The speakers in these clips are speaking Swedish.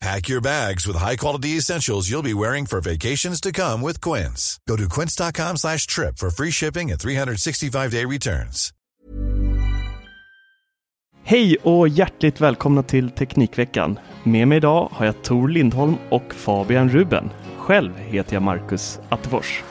Pack your bags with high-quality essentials you'll be wearing for vacations to come with Quince. Go to quince.com slash trip for free shipping and 365-day returns. Hej och hjärtligt välkomna till Teknikveckan. Med mig idag har jag Tor Lindholm och Fabian Ruben. Själv heter jag Marcus Attefors.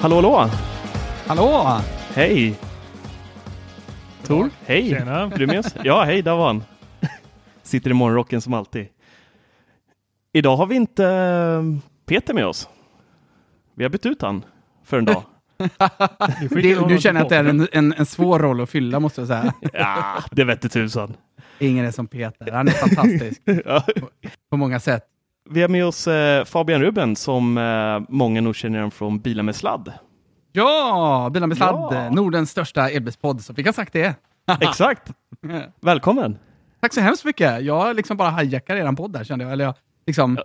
Hallå, hallå! Hallå! Hej! Tor, hej! Tjena. Är du med oss? Ja, hej, där var han. Sitter i morgonrocken som alltid. Idag har vi inte eh, Peter med oss. Vi har bytt ut han för en dag. Det, du känner att det är en, en, en svår roll att fylla, måste jag säga. Ja, det vette tusan. Ingen är som Peter. Han är fantastisk Ja. på många sätt. Vi har med oss eh, Fabian Ruben som eh, många nog känner igen från Bilar med sladd. Ja, Bilar med sladd, Ja. Nordens största elbilspodd, så fick jag sagt det. Exakt! Välkommen! Tack så hemskt mycket. Jag liksom bara hijackar eran podd där, kände jag. Eller jag liksom, ja.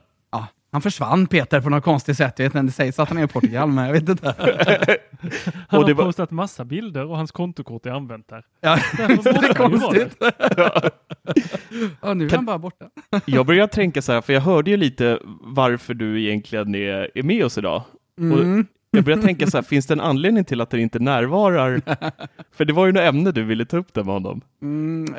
Han försvann, Peter, på något konstigt sätt. Jag vet inte, det sägs att han är i Portugal, men jag vet inte. Han Och det har var- postat massa bilder och hans kontokort är använt där. Ja, det är konstigt. Ja, nu är han bara borta. Jag börjar tänka så här, för jag hörde ju lite varför du egentligen är, är med oss idag. Mm. Och jag börjar tänka så här, finns det en anledning till att du inte närvarar? För det var ju något ämne du ville ta upp där med honom. Mm,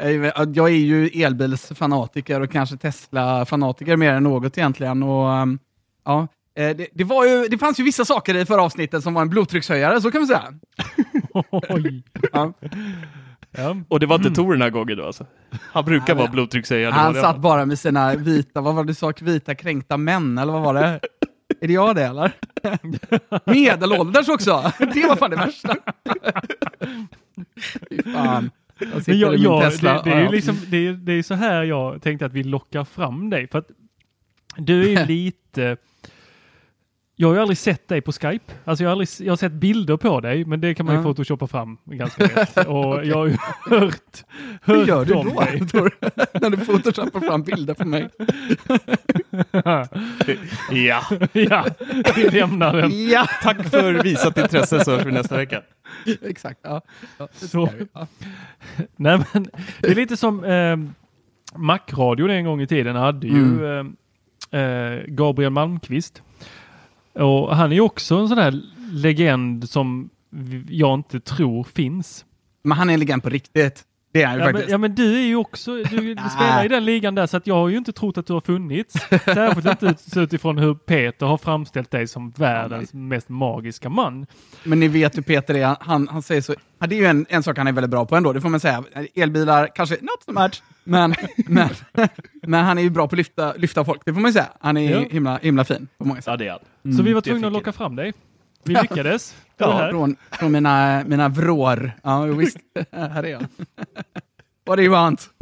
jag är ju elbilsfanatiker och kanske Tesla-fanatiker mer än något egentligen. Och, um, ja, eh, det, det, var ju, det fanns ju vissa saker i förra avsnittet som var en blodtryckshöjare, så kan vi säga. Oj. Ja. Ja. Och det var inte Tor den här gången då alltså? Han brukar vara blodtryckshöjare. Han satt bara med sina vita, vad var det du sa, vita kränkta män, eller vad var det? Är det jag det eller? Medelålders också! Det var fan det värsta. Fan. Jag Men jag, jag, det, det är Ja, ju liksom, det är, det är så här jag tänkte att vi lockar fram dig. För att du är ju lite... Jag har ju aldrig sett dig på Skype. Alltså jag, har aldrig, jag har sett bilder på dig, men det kan man ju Ja. photoshoppa fram ganska lätt. Och jag har ju hört, Hur hört gör du om då? dig. Tor? När du photoshoppar fram bilder på mig? Ja, ja, vi lämnar den. Ja, tack för visat intresse så hörs vi nästa vecka. exakt. Ja. Ja, det Så. Ja. Nej, men det är lite som eh, Macradion en gång i tiden hade ju eh, eh, Gabriel Malmqvist. Och han är ju också en sån här legend som jag inte tror finns. Men han är en legend på riktigt. Det är han ju Ja men, ja men du är ju också, du spelar i den ligan där så att jag har ju inte trott att du har funnits. Särskilt inte ut- utifrån hur Peter har framställt dig som världens mest magiska man. Men ni vet hur Peter är, han, han säger så, ja, det är ju en, en sak han är väldigt bra på ändå, det får man säga. Elbilar, kanske not so much, men, men, men han är ju bra på att lyfta, lyfta folk, det får man ju säga. Han är Ja. himla, himla fin på många sätt. Ja, det är han. så vi var det tvungna att locka fram dig. Vi lyckades. Ja, här. från, från mina, mina vrår. Ja, visst. här är jag. What do you want?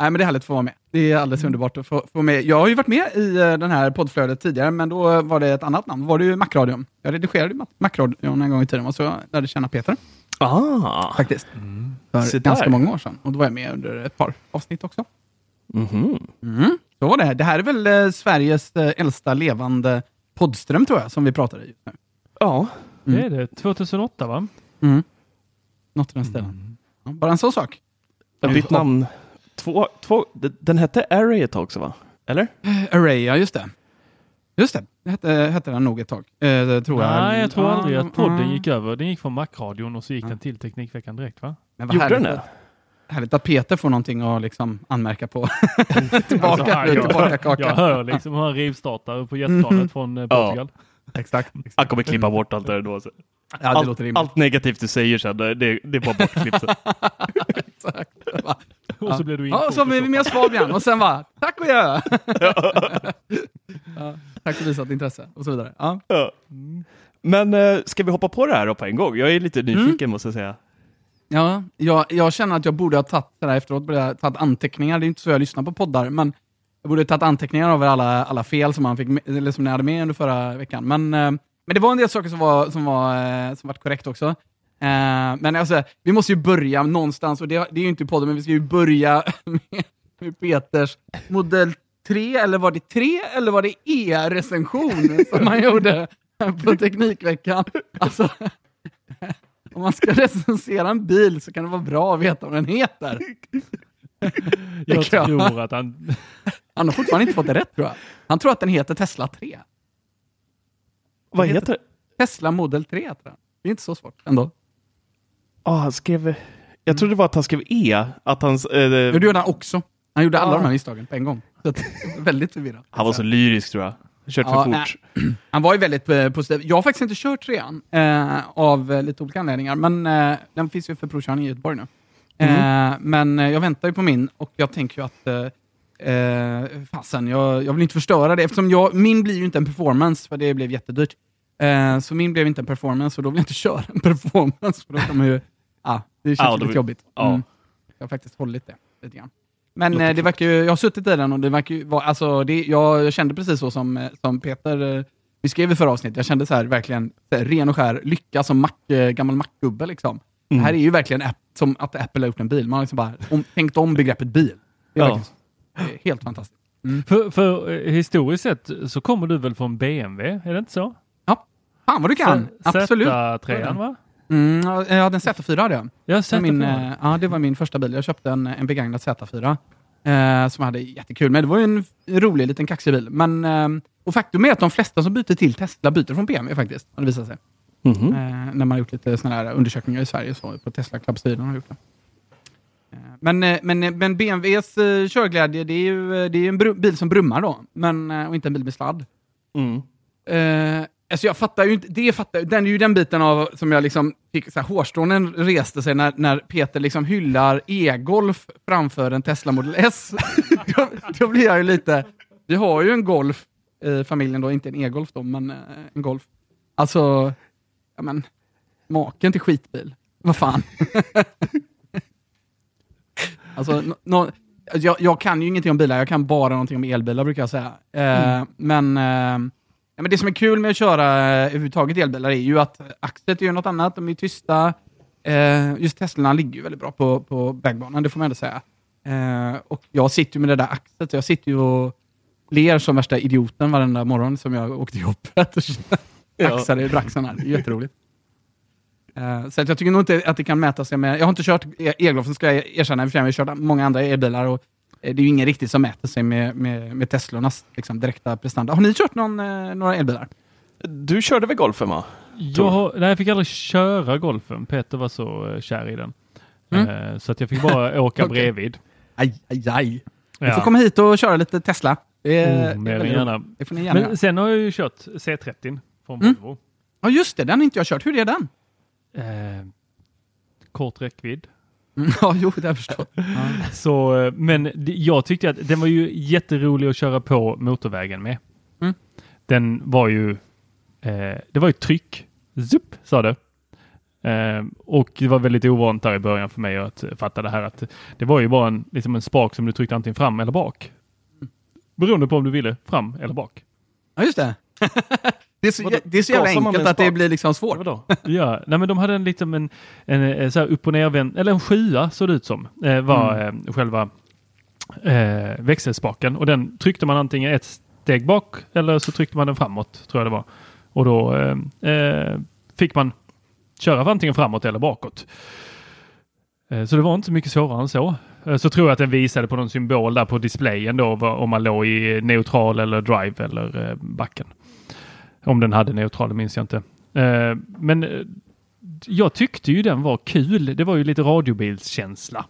Nej, men det är härligt att få vara med. Det är alldeles underbart att få, få med. Jag har ju varit med i eh, den här poddflödet tidigare, men då var det ett annat namn. Då var det ju Macradion. Jag redigerade Macradion en gång i tiden, och så lärde känna Peter Ah. faktiskt. För Se ganska där. många år sedan. Och då var jag med under ett par avsnitt också. Mhm. Mm. Så var det. Det här är väl eh, Sveriges eh, äldsta levande poddström, tror jag, som vi pratar i just nu. Ja. Det är det. 2008 va? Mm. Något i den stilen. Ja, bara en sån sak. Jag har bytt namn. Två, två, d- den hette Array ett tag också va? Eller? Array, ja just det. Just det, det hette, hette den nog ett tag. Eh, det tror jag. Nej, jag tror Ja, aldrig att podden mm. gick över. Den gick från Macradion och så gick Ja. den till Teknikveckan direkt va? Men vad Gjorde härligt, den det? Härligt att Peter får någonting att liksom anmärka på. tillbaka, Alltså, ja, tillbaka jag, kaka. jag hör liksom hur han rivstartar på jetplanet Mhm. från eh, Portugal. Exakt. Han kommer klippa bort allt det där då. Så. Ja, det allt, allt negativt du säger sen, det, det är bara bortklippt. Exakt. Och så blev du Ja, så har vi med oss Fabian och sen bara, tack och gör. ja, tack för visat intresse och så vidare. Ja. Ja. Men eh, ska vi hoppa på det här då på en gång? Jag är lite nyfiken måste jag säga. Ja, jag, jag känner att jag borde ha tagit det där efteråt, borde ha tagit anteckningar. Det är inte så jag lyssnar på poddar, men jag borde ha tagit anteckningar av alla, alla fel som, man fick, eller som ni hade med under förra veckan. Men, eh, men det var en del saker som var, som var, eh, som var korrekt också. Eh, men alltså, vi måste ju börja någonstans, och det, det är ju inte podden, men vi ska ju börja med, med Peters modell 3, eller var det 3 eller var det E-recension som han gjorde på Teknikveckan? Alltså, om man ska recensera en bil så kan det vara bra att veta vad den heter. Jag tror att han... Han har fortfarande inte fått det rätt tror jag. Han tror att den heter Tesla 3. Vad heter- heter det? Tesla Model 3 heter den. Det är inte så svårt ändå. Ah, han skrev... Jag trodde det var att han skrev E. Att han, eh, det gjorde han också. Han gjorde alla Ah. de här misstagen på en gång. Så att, väldigt förvirrad. han var så lyrisk tror jag. Kört för fort. Han var ju väldigt eh, positiv. Jag har faktiskt inte kört trean eh, av eh, lite olika anledningar, men eh, den finns ju för provkörning i Göteborg nu. Eh, men eh, jag väntar ju på min och jag tänker ju att eh, fasen, jag, jag vill inte förstöra det eftersom jag, min blir ju inte en performance för det blev jättedyrt. Eh, så min blev inte en performance och då vill jag inte köra en performance för då kommer ju, ja, det känns Ja, lite då- jobbigt. Mm. Jag har faktiskt hållit det lite grann. Men Låter eh, det verkar ju, jag har suttit i den och det verkar ju vara, alltså det, jag, jag kände precis så som, eh, som Peter eh, beskrev i förra avsnittet. Jag kände så här verkligen så här, ren och skär lycka som Mac, eh, gammal Mac-gubbe liksom. Det här är ju verkligen app, som att Apple har gjort en bil. Man har liksom bara om, tänkt om begreppet bil. Det är Ja. helt fantastiskt. För, för eh, historiskt sett så kommer du väl från BMW? Är det inte så? Ja, fan vad du kan! Absolut. Z3 va? Mm, ja, jag hade en Z4 hade jag. Ja, Det var min, Z4. eh, ja, det var min första bil. Jag köpte en, en begagnad Z4. Eh, som jag hade jättekul med. Det var ju en rolig liten kaxig bil. Men, eh, och faktum är att de flesta som byter till Tesla byter från BMW faktiskt. Har det visat sig. Mhm. Eh, när man har gjort lite såna här undersökningar i Sverige så på Tesla Club har gjort det. Eh, Men, eh, men, men BMWs körglädje, det är ju det är en bil som brummar då, men, och inte en bil med sladd. Mm. Alltså jag fattar ju inte, det fattar, den är ju den biten av som jag liksom fick, så här, hårstrånen reste sig när, när Peter liksom hyllar e-golf framför en Tesla Model S. då, då blir jag ju lite, vi har ju en Golf i familjen då, inte en e-golf då, men eh, en Golf. Alltså, ja men, maken till skitbil. Vad fan. alltså, no, no, jag, jag kan ju ingenting om bilar, jag kan bara någonting om elbilar brukar jag säga. Eh, Men eh, Ja, men det som är kul med att köra eh, överhuvudtaget elbilar är ju att axlet är ju något annat, de är tysta. Eh, just Teslorna ligger ju väldigt bra på, på vägbanan, det får man ändå säga. Eh, och jag sitter ju med det där axlet, jag sitter ju och ler som värsta idioten varenda morgon som jag åkte till jobbet och Ja. axade i braxen här. Det är jätteroligt. Eh, så att jag tycker nog inte att det kan mäta sig med... Jag har inte kört e- elgolfen, ska jag erkänna, för jag har kört många andra elbilar och eh, det är ju ingen riktigt som mäter sig med, med, med Teslornas liksom, direkta prestanda. Har ni kört någon, eh, några elbilar? Du körde väl golfen va? Jag, nej, jag fick aldrig köra golfen. Peter var så eh, kär i den. Mm. Eh, så att jag fick bara åka Okej. bredvid. Aj, aj, aj. Du Ja. får komma hit och köra lite Tesla. Det, är- Oh, det gärna. Det får ni gärna. Men sen har jag ju kört C30 från Mm. Volvo. Ja, just det. Den har inte jag kört. Hur är den? Eh, kort räckvidd. Mm, Ja, jo, det har jag. Så, eh, men jag tyckte att den var ju jätterolig att köra på motorvägen med. Mm. Den var ju, eh, det var ju tryck. Zup, sa det. Eh, och det var väldigt ovant där i början för mig att fatta det här att det var ju bara en, liksom en spak som du tryckte antingen fram eller bak. Beroende på om du ville fram eller bak. Ja, just det. det, är så, Vadå? det är så jävla enkelt att det blir liksom svårt. Vadå? Ja, nej men de hade en liten en, en, en så här upp och nervänd, eller en sjua såg det ut som, eh, var eh, själva eh, växelspaken. Och den tryckte man antingen ett steg bak eller så tryckte man den framåt, tror jag det var. Och då eh, eh, fick man köra antingen framåt eller bakåt. Eh, Så det var inte så mycket svårare än så. Eh, Så tror jag att den visade på någon symbol där på displayen då om man låg i neutral eller drive eller eh, backen. Om den hade neutral, det minns jag inte. Eh, Men eh, jag tyckte ju den var kul. Det var ju lite radiobilskänsla.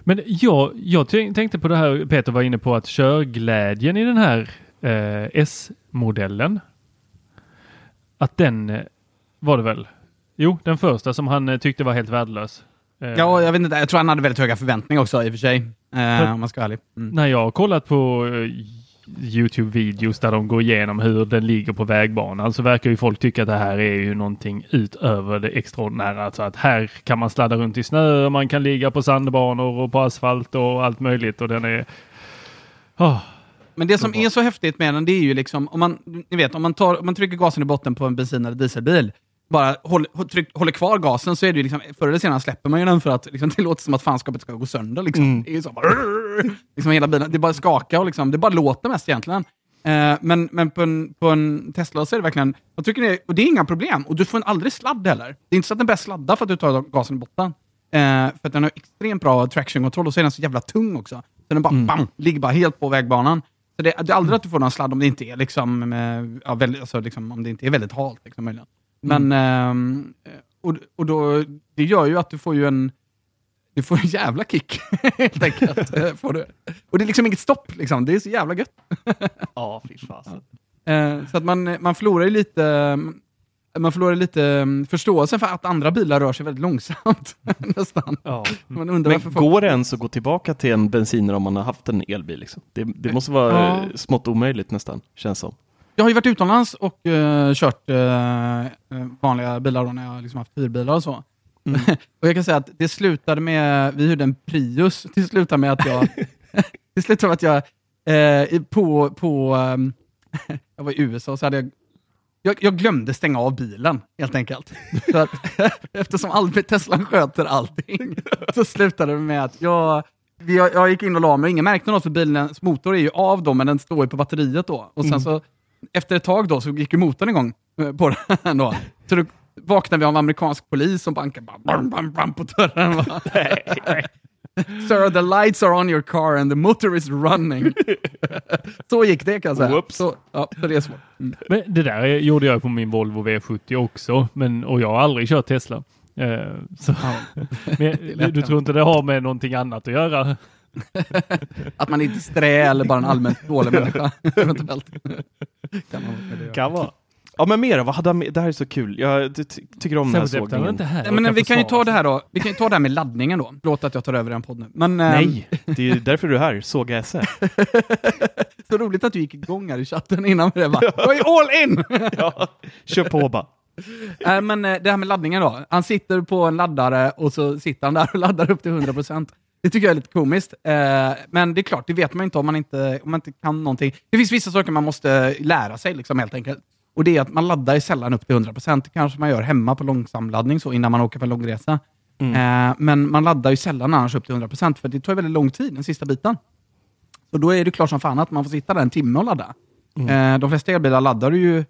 Men jag, jag tänk- tänkte på det här Peter var inne på att körglädjen i den här eh, S-modellen. Att den eh, var det väl? Jo, den första som han tyckte var helt värdelös. Eh, Ja, jag vet inte. Jag tror han hade väldigt höga förväntningar också i och för sig. Eh, För- om man ska vara ärlig. Mm. När jag har kollat på Youtube-videos där de går igenom hur den ligger på vägbanan. Så verkar ju folk tycka att det här är ju någonting utöver det extraordinära. Alltså att här kan man sladda runt i snö och man kan ligga på sandbanor och på asfalt och allt möjligt och den är... Åh, Men det som är så häftigt med den, det är ju liksom, om man, ni vet, om man, tar, om man trycker gasen i botten på en bensin eller dieselbil, bara håll, håll, tryck, håller kvar gasen så är det ju liksom, förr eller senare släpper man ju den för att liksom, det låter som att fanskapet ska gå sönder. Liksom. Mm. Det är så bara, liksom hela bilen, det bara skakar och liksom, det bara låter mest egentligen. Eh, men men på, en, på en Tesla så är det verkligen, jag tycker det, och det är inga problem. Och du får aldrig sladd heller. Det är inte så att den börjar sladda för att du tar gasen i botten. Eh, för att den har extremt bra traction-kontroll och så är den så jävla tung också. Så den bara, bam, ligger bara helt på vägbanan. Så det, det är aldrig att du får någon sladd om det inte är liksom, eh, ja, väldigt, alltså, liksom, om det inte är väldigt halt. Liksom, möjligen. Men, ehm, och, och då, det gör ju att du får ju en, du får en jävla kick, helt enkelt. eh, får du. Och det är liksom inget stopp, liksom. det är så jävla gött. Ja, fy fasen. Eh, så att man, man förlorar ju lite, man förlorar lite mm, förståelsen för att andra bilar rör sig väldigt långsamt. Nästan. ja. Man undrar Men folk... går det ens att gå tillbaka till en bensinare om man har haft en elbil? Liksom? Det, det måste vara Ja. eh, smått omöjligt nästan, känns som. Jag har ju varit utomlands och eh, kört eh, vanliga bilar då, när jag har liksom haft hyrbilar och så. och jag kan säga att det slutade med, vi hyrde en Prius, det slutade med att jag, det slutade med att jag i- på, på ehm, jag var i USA så hade jag jag, jag glömde stänga av bilen, helt enkelt. Så att, eftersom all, Tesla sköter allting, så slutade det med att jag, jag, jag gick in och la mig, ingen märkte något för bilens motor är ju av då, men den står ju på batteriet då. Och sen så, efter ett tag då, så gick ju motorn igång eh, på den då. Så då vaknade vi av amerikansk polis som bankade bam, bam, bam, bam, på dörren. Va? Sir, the lights are on your car and the motor is running. så gick det kan jag säga. Whoops. Så, ja, så det är svårt. Mm. Men det där gjorde jag på min Volvo V70 också, men, och jag har aldrig kört Tesla. Eh, så, men, du, du tror inte det har med någonting annat att göra? Att man inte är strä eller bara en allmänt dålig människa. Eventuellt. Kan göra. Kan vara. Ja, men mer vad hade han med? Det här är så kul. Jag ty- ty- tycker om den här sågningen. inte här Nej, men vi kan ju ta det här då. Vi kan ju ta det här med laddningen då. Förlåt att jag tar över en podd nu. Men, ehm, Nej, det är ju därför du är här. Såga SE. så roligt att du gick igång här i chatten innan med det. Bara, jag är all in! ja, kör på bara. Nej, men eh, det här med laddningen då. Han sitter på en laddare och så sitter han där och laddar upp till 100%. Det tycker jag är lite komiskt. Eh, men det är klart, det vet man inte om man inte, om man inte kan någonting. Det finns vissa saker man måste lära sig liksom, helt enkelt. Och det är att man laddar sällan upp till 100%. Det kanske man gör hemma på långsamladdning så innan man åker på en långresa. Eh, men man laddar ju sällan annars upp till 100% för det tar väldigt lång tid, den sista biten. Så då är det klart som fan att man får sitta där en timme och ladda. Eh, de flesta elbilar laddar ju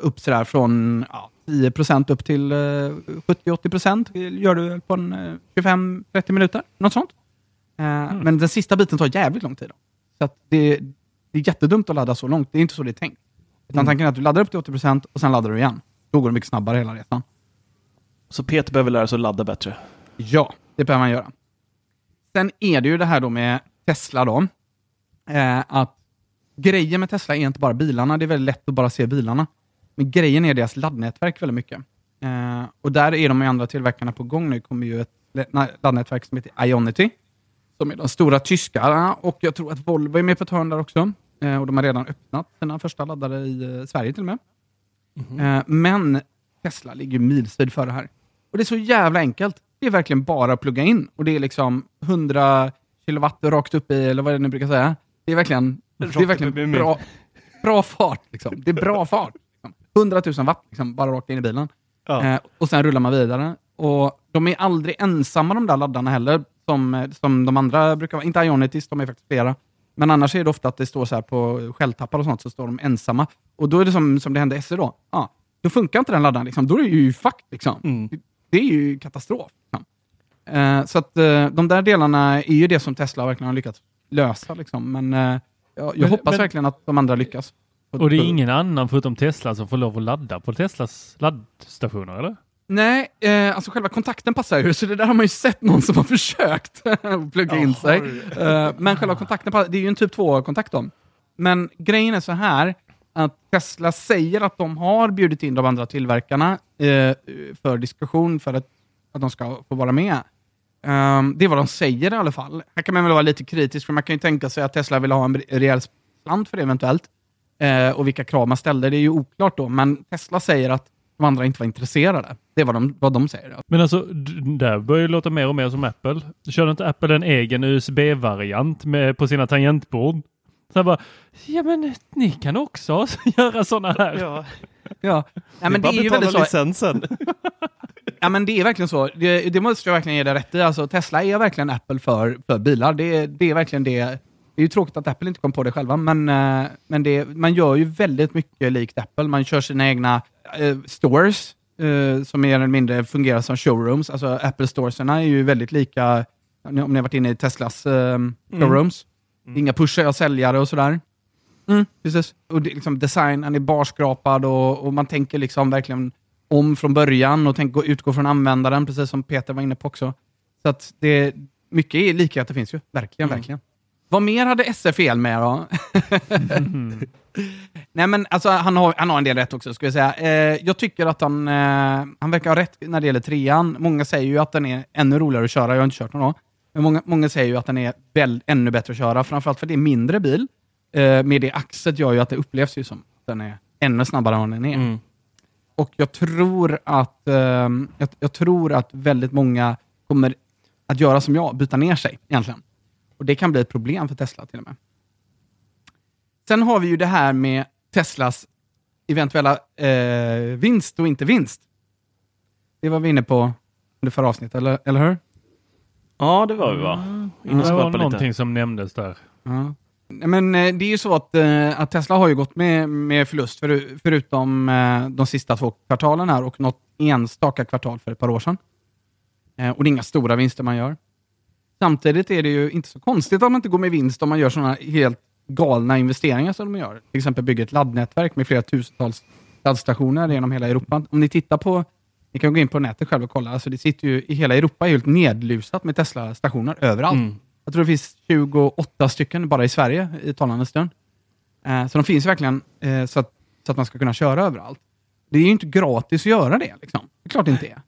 upp sådär från ja, 10% upp till eh, 70-80% gör du på en eh, 25-30 minuter. Något sånt. Eh, Men den sista biten tar jävligt lång tid. Då. Så att det, det är jättedumt att ladda så långt. Det är inte så det är tänkt. Utan tanken är att du laddar upp till 80% och sen laddar du igen. Då går det mycket snabbare hela resan. Så Peter behöver lära sig att ladda bättre. Ja, det behöver man göra. Sen är det ju det här då med Tesla då. Eh, att grejen med Tesla är inte bara bilarna, det är väldigt lätt att bara se bilarna. Men grejen är deras laddnätverk väldigt mycket. Eh, och där är de andra tillverkarna på gång nu. Kommer ju ett laddnätverk som heter Ionity. Som är de stora tyskarna och jag tror att Volvo är med på ett hörn där också. Eh, och de har redan öppnat sina första laddare i eh, Sverige till och med. Eh, men Tesla ligger milsvid före här. Och det är så jävla enkelt. Det är verkligen bara att plugga in. Och det är liksom 100 kilowatt rakt upp i, eller vad är det ni brukar säga. Det är verkligen, det är verkligen bra, bra fart. Liksom. Det är bra fart. Liksom. 100 000 watt, liksom, bara rakt in i bilen. Ja. Eh, och sen rullar man vidare. Och de är aldrig ensamma de där laddarna heller, som, som de andra brukar vara. Inte Ionitis, de är faktiskt flera. Men annars är det ofta att det står så här på skälltappar och sånt, så står de ensamma. Och då är det som, som det hände SE då. Ja, då funkar inte den laddaren, liksom. då är det ju fucked. Liksom. Mm. Det är ju katastrof. Liksom. Eh, så att eh, de där delarna är ju det som Tesla verkligen har lyckats lösa. Liksom. Men eh, jag, jag Men- hoppas men- verkligen att de andra lyckas. Och det är ingen annan förutom Tesla som får lov att ladda på Teslas laddstationer, eller? Nej, eh, alltså själva kontakten passar ju, så det där har man ju sett någon som har försökt plugga in sig. Eh, men själva kontakten, passar- det är ju en typ 2-kontakt då. Men grejen är så här, att Tesla säger att de har bjudit in de andra tillverkarna eh, för diskussion för att, att de ska få vara med. Ehm, det är vad de säger i alla fall. Här kan man väl vara lite kritisk, för man kan ju tänka sig att Tesla vill ha en rejäl slant för det eventuellt. Eh, och vilka krav man ställde, det är ju oklart då. Men Tesla säger att de andra inte var intresserade. Det är vad de, vad de säger. Men alltså, d- där börjar ju låta mer och mer som Apple. Körde inte Apple en egen USB-variant med, på sina tangentbord? Så jag bara, ja men ni kan också göra sådana här. Ja. Ja, ja men det är ju väldigt så. licensen. Ja, men det är verkligen så. Det, det måste jag verkligen ge dig rätt i. Alltså, Tesla är verkligen Apple för, för bilar. Det, det är verkligen det. Det är ju tråkigt att Apple inte kom på det själva, men, eh, men det, man gör ju väldigt mycket likt Apple. Man kör sina egna eh, stores, eh, som mer eller mindre fungerar som showrooms. Alltså Apple storesarna är ju väldigt lika, om ni har varit inne i Teslas eh, showrooms. Inga pushar och säljare och sådär. Mm, precis. Och det, liksom, designen är barskrapad och, och man tänker liksom verkligen om från början och tänk, gå- utgå från användaren, precis som Peter var inne på också. Så att det, mycket är likheter finns ju, verkligen, verkligen. Vad mer hade SF fel med då? Nej men alltså han har, han har en del rätt också, ska jag säga. Eh, jag tycker att han, eh, han verkar ha rätt när det gäller trean. Många säger ju att den är ännu roligare att köra, jag har inte kört den då. Men många, många säger ju att den är väl, ännu bättre att köra, framförallt för det är mindre bil. Eh, med det axet gör ju att det upplevs ju som att den är ännu snabbare än vad den är. Mm. Och jag tror att ehm, jag, jag tror att väldigt många kommer att göra som jag, byta ner sig egentligen. Och det kan bli ett problem för Tesla till och med. Sen har vi ju det här med Teslas eventuella eh, vinst och inte vinst. Det var vi inne på under förra avsnittet, eller, eller hur? Ja, det var vi va? Och Det var lite. någonting som nämndes där. Ja. Men eh, det är ju så att, eh, att Tesla har ju gått med, med förlust för, förutom eh, de sista två kvartalen här och något enstaka kvartal för ett par år sedan. Eh, och det är inga stora vinster man gör. Samtidigt är det ju inte så konstigt att man inte går med vinst om man gör sådana helt galna investeringar som de gör. Till exempel bygger ett laddnätverk med flera tusentals laddstationer genom hela Europa. Om ni tittar på, ni kan gå in på nätet själv och kolla, alltså det sitter ju i hela Europa helt nedlusat med Tesla-stationer överallt. Mm. Jag tror det finns 28 stycken bara i Sverige i talande stund. Eh, så de finns verkligen eh, så, att, så att man ska kunna köra överallt. Det är ju inte gratis att göra det. Liksom. Det är klart det inte är.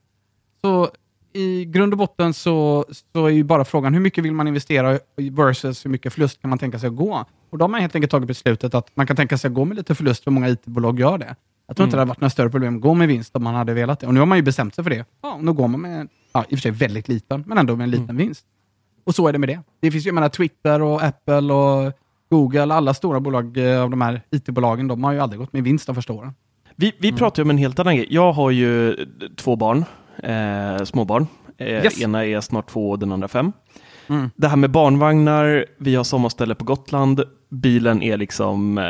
Så i grund och botten så, så är ju bara frågan hur mycket vill man investera versus hur mycket förlust kan man tänka sig att gå. Och då har man helt enkelt tagit beslutet att man kan tänka sig att gå med lite förlust, för många IT-bolag gör det. Jag tror inte det hade varit några större problem att gå med vinst om man hade velat det. Och nu har man ju bestämt sig för det. Ja, då går man med, ja, i och för sig väldigt liten, men ändå med en liten vinst. Och så är det med det. Det finns ju, jag menar, Twitter och Apple och Google, alla stora bolag eh, av de här IT-bolagen, de har ju aldrig gått med vinst de första åren. Vi, vi pratar ju om en helt annan grej. Jag har ju två barn, eh, småbarn. Eh, Yes. Ena är snart två och den andra fem. Mm. Det här med barnvagnar, vi har sommarställe på Gotland. Bilen är liksom eh,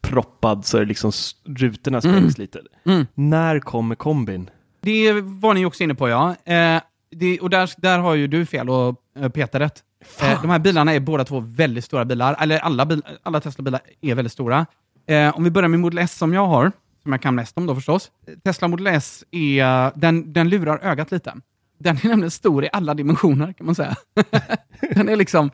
proppad så är det liksom rutorna sprängs lite. Mm. När kommer kombin? Det var ni också inne på, ja. Eh, det, och där, där har ju du fel och eh, Peter rätt. Eh, de här bilarna är båda två väldigt stora bilar, eller alla, bil, alla Tesla-bilar är väldigt stora. Eh, om vi börjar med Model S som jag har, som jag kan mest om då förstås. Tesla Model S, är, den, den lurar ögat lite. Den är nämligen stor i alla dimensioner kan man säga. den är liksom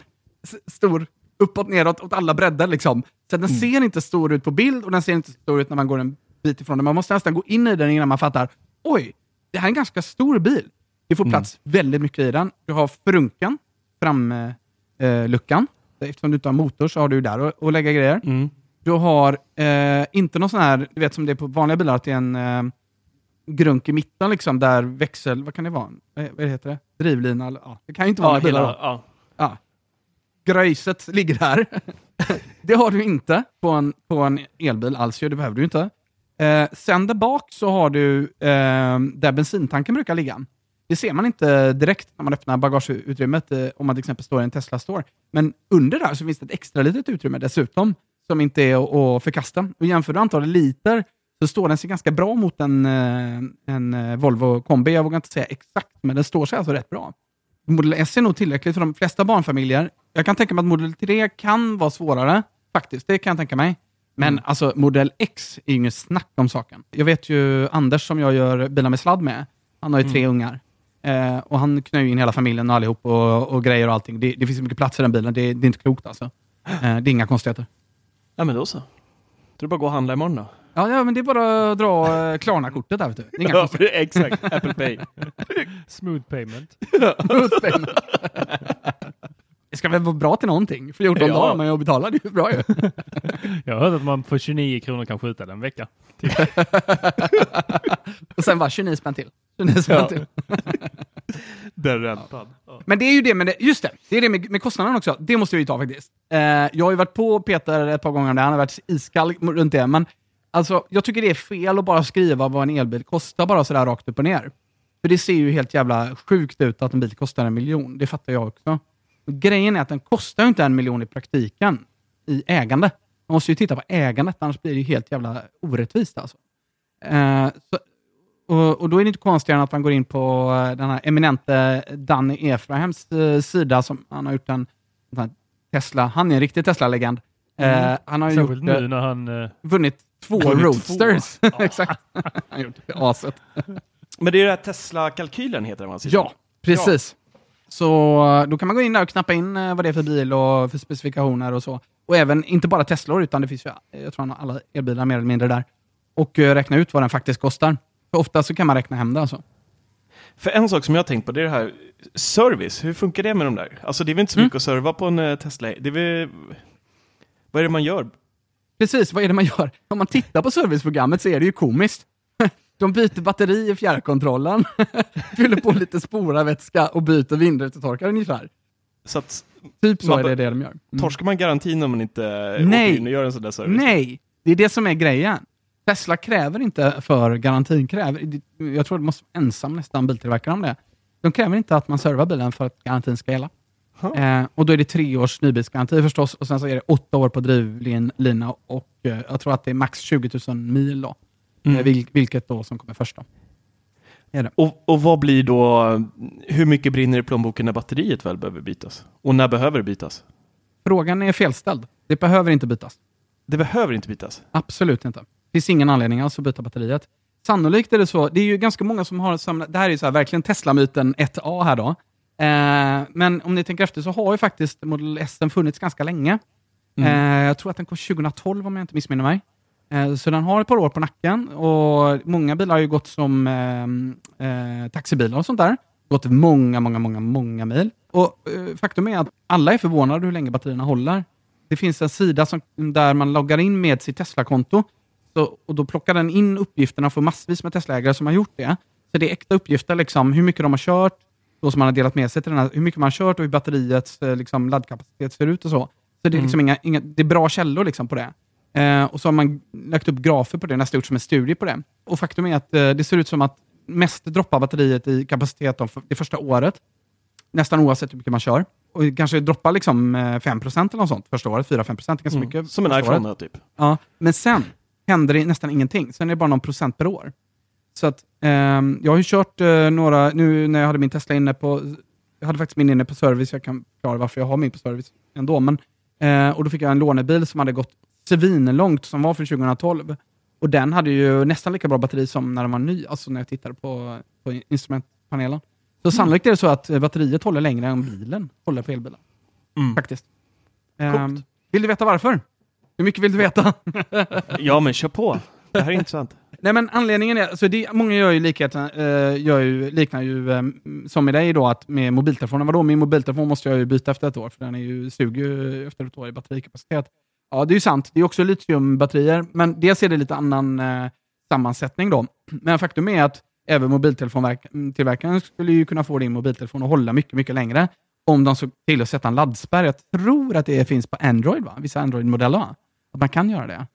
stor uppåt, neråt, åt alla bredder liksom. Så den ser inte stor ut på bild och den ser inte stor ut när man går en bit ifrån den. Man måste nästan gå in i den innan man fattar, oj, det här är en ganska stor bil. Det får plats väldigt mycket i den. Du har frunken, framluckan. Eh, luckan. Eftersom du inte har motor så har du där att lägga grejer. Mm. Du har eh, inte någon sån här, du vet som det är på vanliga bilar, att det är en, eh, grunk i mitten liksom, där växel, vad kan det vara? Vad vad heter det? Drivlina? eller- Ja, det kan ju inte vara Ja, en bil. hela, ja. Ja. Gröjset ligger där. det har du inte på en, på en elbil alls, det behöver du inte. Eh, sen där bak så har du eh, där bensintanken brukar ligga. Det ser man inte direkt när man öppnar bagageutrymmet eh, om man till exempel står i en Tesla Store. Men under där så finns det ett extra litet utrymme dessutom som inte är att- förkasta. Och jämför du antalet liter så står den sig ganska bra mot en, eh, en eh, Volvo kombi. Jag vågar inte säga exakt, men den står sig alltså rätt bra. Model S är nog tillräckligt för de flesta barnfamiljer. Jag kan tänka mig att Model 3 kan vara svårare, faktiskt. Det kan jag tänka mig. Men alltså, Model X är ju inget snack om saken. Jag vet ju Anders som jag gör bilar med sladd med. Han har ju tre ungar. Eh, och han knöjer in hela familjen och allihop och, och grejer och allting. Det, det finns så mycket plats i den bilen. Det, det är inte klokt alltså. Eh, det är inga konstigheter. Ja, men då så. Det är bara att gå och handla imorgon då. Ja, ja men det är bara att dra eh, Klarna-kortet där. Vet du. Det är inga Ja, konstigheter. exakt. Apple Pay. Smooth payment. Det ska väl vara bra till någonting? 14 Ja. dagar har man ju att betala. Det är ju bra ju. Jag har hört att man för 29 kronor kan skjuta den en vecka. och sen bara 29 spänn till. 29 spänn Ja. till. Den räntan. Ja. Men det är ju det med, det, just det, det är det med, med kostnaden också. Det måste vi ju ta faktiskt. Eh, jag har ju varit på Peter ett par gånger om det, han har varit iskall runt det, men alltså, jag tycker det är fel att bara skriva vad en elbil kostar bara sådär rakt upp och ner. För det ser ju helt jävla sjukt ut att en bil kostar en miljon, det fattar jag också. Men grejen är att den kostar ju inte en miljon i praktiken i ägande. Man måste ju titta på ägandet, annars blir det ju helt jävla orättvist alltså. Eh, så, och, och då är det inte konstigare än att man går in på eh, den här eminente Danny Efraims eh, sida, som han har gjort en, en Tesla, han är en riktig Tesla-legend. Eh, han har ju Särskilt gjort, eh, nu när han... eh, vunnit två Vunnit Roadsters. Exakt. han har gjort det. Aset. Men det är den här Tesla-kalkylen heter den? Ja, precis. Så eh, då kan man gå in där och knappa in eh, vad det är för bil och för specifikationer och så. Och även, inte bara Teslor, utan det finns ju, eh, jag tror han har alla elbilar mer eller mindre där. Och eh, räkna ut vad den faktiskt kostar. Ofta så kan man räkna hem det alltså. För en sak som jag har tänkt på, det är det här service. Hur funkar det med de där? Alltså det är väl inte så Mm. mycket att serva på en eh, Tesla? Det är väl... Vad är det man gör? Precis, vad är det man gör? Om man tittar på serviceprogrammet så är det ju komiskt. De byter batteri i fjärrkontrollen, fyller på lite spolarvätska och byter vindrutetorkare ungefär. Så att, Typ så är det det de gör. Mm. torskar man garantin om man inte Nej. åker in och gör en sån där service? Nej, det är det som är grejen. Tesla kräver inte för garantin, kräver, jag tror det måste vara ensam nästan biltillverkare om det. De kräver inte att man servar bilen för att garantin ska gälla. Eh, och då är det tre års nybilsgaranti förstås, och sen så är det åtta år på drivlina och eh, jag tror att det är max 20 000 mil då. Mm. Eh, vil, vilket då som kommer först då. Och, och vad blir då, hur mycket brinner i plånboken när batteriet väl behöver bytas? Och när behöver det bytas? Frågan är felställd. Det behöver inte bytas. Det behöver inte bytas. Absolut inte. Finns ingen anledning alls att byta batteriet. Sannolikt är det så. Det är ju ganska många som har samlat... Det här är ju så här, verkligen Tesla-myten 1A här då. Eh, men om ni tänker efter så har ju faktiskt Model S funnits ganska länge. Eh, jag tror att den kom 2012 om jag inte missminner mig. Eh, så den har ett par år på nacken och många bilar har ju gått som eh, eh, taxibilar och sånt där. Gått många, många, många, många mil. Och eh, faktum är att alla är förvånade hur länge batterierna håller. Det finns en sida som, där man loggar in med sitt Tesla-konto så, och då plockar den in uppgifterna för massvis med Tesla-ägare som har gjort det. Så det är äkta uppgifter, liksom, hur mycket de har kört, då som man har delat med sig till den här, hur mycket man har kört och hur batteriets eh, liksom, laddkapacitet ser ut och så. Så det är, liksom inga, inga, det är bra källor liksom, på det. Eh, och så har man lagt upp grafer på det, nästan gjort som en studie på det. Och faktum är att eh, det ser ut som att mest droppar batteriet i kapacitet det första året. Nästan oavsett hur mycket man kör. Och kanske droppar liksom eh, 5% eller något sånt första året, 4-5% är ganska mycket. Mm. Som en iPhone typ. Ja, men sen händer det nästan ingenting. Sen är det bara någon procent per år. Så att, ehm, jag har ju kört eh, några, nu när jag hade min Tesla inne på, jag hade faktiskt min inne på service, jag kan förklara varför jag har min på service ändå, men, eh, och då fick jag en lånebil som hade gått svinlångt, som var från 2012. Och den hade ju nästan lika bra batteri som när den var ny, alltså när jag tittade på, på instrumentpanelen. Så sannolikt är det så att eh, batteriet håller längre än bilen håller på elbilar. Mm. Faktiskt. Ehm, vill du veta varför? Hur mycket vill du veta? Ja, men kör på. Det här är intressant. Nej men anledningen är, alltså det, många gör ju, likheten, eh, gör ju liknar ju eh, som med dig då, att med mobiltelefonen, vadå min mobiltelefon måste jag ju byta efter ett år, för den är ju, suger efter ett år i batterikapacitet. Ja, det är ju sant. Det är också litiumbatterier, men dels är det lite annan eh, sammansättning då. Men faktum är att även mobiltelefontillverkaren skulle ju kunna få din mobiltelefon att hålla mycket, mycket längre om de såg till att sätta en laddspärr. Jag tror att det finns på Android, va? vissa Android-modeller. Att man kan göra det.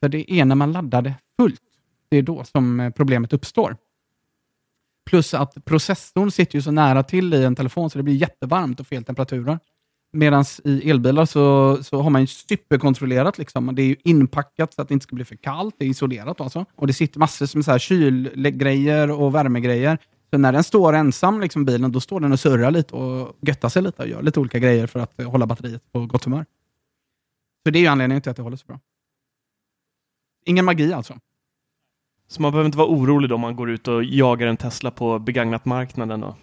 För det är när man laddar det fullt, det är då som eh, problemet uppstår. Plus att processorn sitter ju så nära till i en telefon så det blir jättevarmt och fel temperaturer. Medan i elbilar så, så har man ju superkontrollerat. Liksom. Det är ju inpackat så att det inte ska bli för kallt. Det är isolerat alltså. Och det sitter massor med så här kylgrejer och värmegrejer. Så när den står ensam, liksom, bilen, då står den och surrar lite och göttar sig lite och gör lite olika grejer för att hålla batteriet på gott humör. Så det är ju anledningen till att det håller så bra. Ingen magi alltså. Så man behöver inte vara orolig då om man går ut och jagar en Tesla på begagnat-marknaden? Då.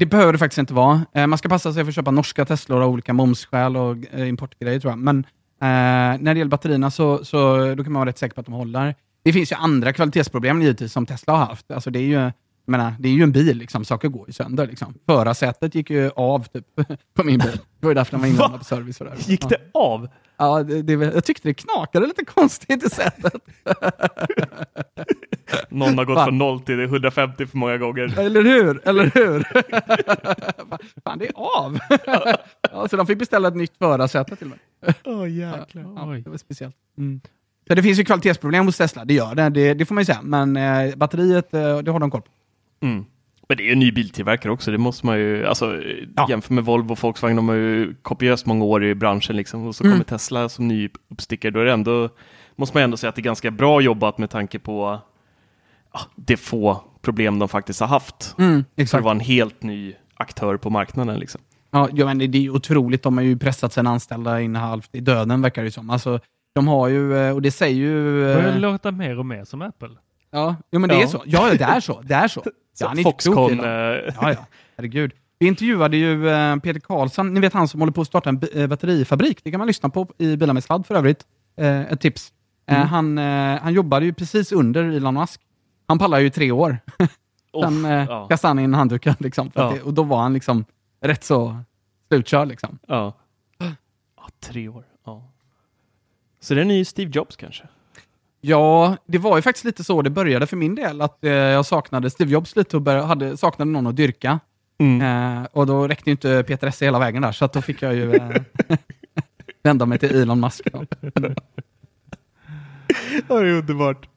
Det behöver det faktiskt inte vara. Eh, man ska passa sig för att köpa norska Teslor av olika momsskäl och eh, importgrejer tror jag. Men eh, när det gäller batterierna så, så då kan man vara rätt säker på att de håller. Det finns ju andra kvalitetsproblem givetvis som Tesla har haft. Alltså det är ju menar, det är ju en bil, liksom. saker går ju sönder. Liksom. Förarsätet gick ju av typ, på min bil. Det var ju därför den var inlämnad på service. Och där. Gick det av? Ja, det, det, jag tyckte det knakade lite konstigt i sätet. Någon har gått Fan. från 0 till 150 för många gånger. Eller hur? Eller hur? Fan, det är av! ja, så de fick beställa ett nytt förarsäte till mig. Åh oh, jäklar. Ja, det var speciellt. Mm. Så det finns ju kvalitetsproblem hos Tesla, det gör det, det, det får man ju säga. Men eh, batteriet, eh, det har de koll på. Mm. Men det är ju en ny biltillverkare också, det måste man ju, alltså ja. jämför med Volvo och Volkswagen, de har ju kopiöst många år i branschen liksom, och så kommer mm. Tesla som ny uppstickare, då är det ändå, måste man ändå säga att det är ganska bra jobbat med tanke på ja, det få problem de faktiskt har haft. Mm, exakt. För att vara en helt ny aktör på marknaden. Liksom. Ja, ja men det är otroligt, de har ju pressat sina anställda in halvt i döden verkar det som. Alltså, de har ju, eh, och det säger ju... Det börjar låta mer och mer som Apple. Ja, jo, men det ja. är så. Ja, det är så. Det är så. så ja, Foxconn... Eh, ja, ja. Herregud. Vi intervjuade ju eh, Peter Karlsson, ni vet han som håller på att starta en eh, batterifabrik. Det kan man lyssna på i Bilar med sladd för övrigt. ett tips. Mm. han, han jobbade ju precis under Elon Musk. Han pallar ju tre år. Sen ja. kastade han in handduken. Liksom, ja. det, och då var han liksom rätt så slutkörd. Liksom. Ja. ja. Tre år. Ja. Så det är en ny Steve Jobs kanske? Ja, det var ju faktiskt lite så det började för min del. Att eh, jag saknade Steve Jobs lite och började, hade, saknade någon att dyrka. Mm. Eh, och då räckte inte Peter Esse hela vägen där, så att då fick jag ju eh, vända mig till Elon Musk. Då. det är underbart.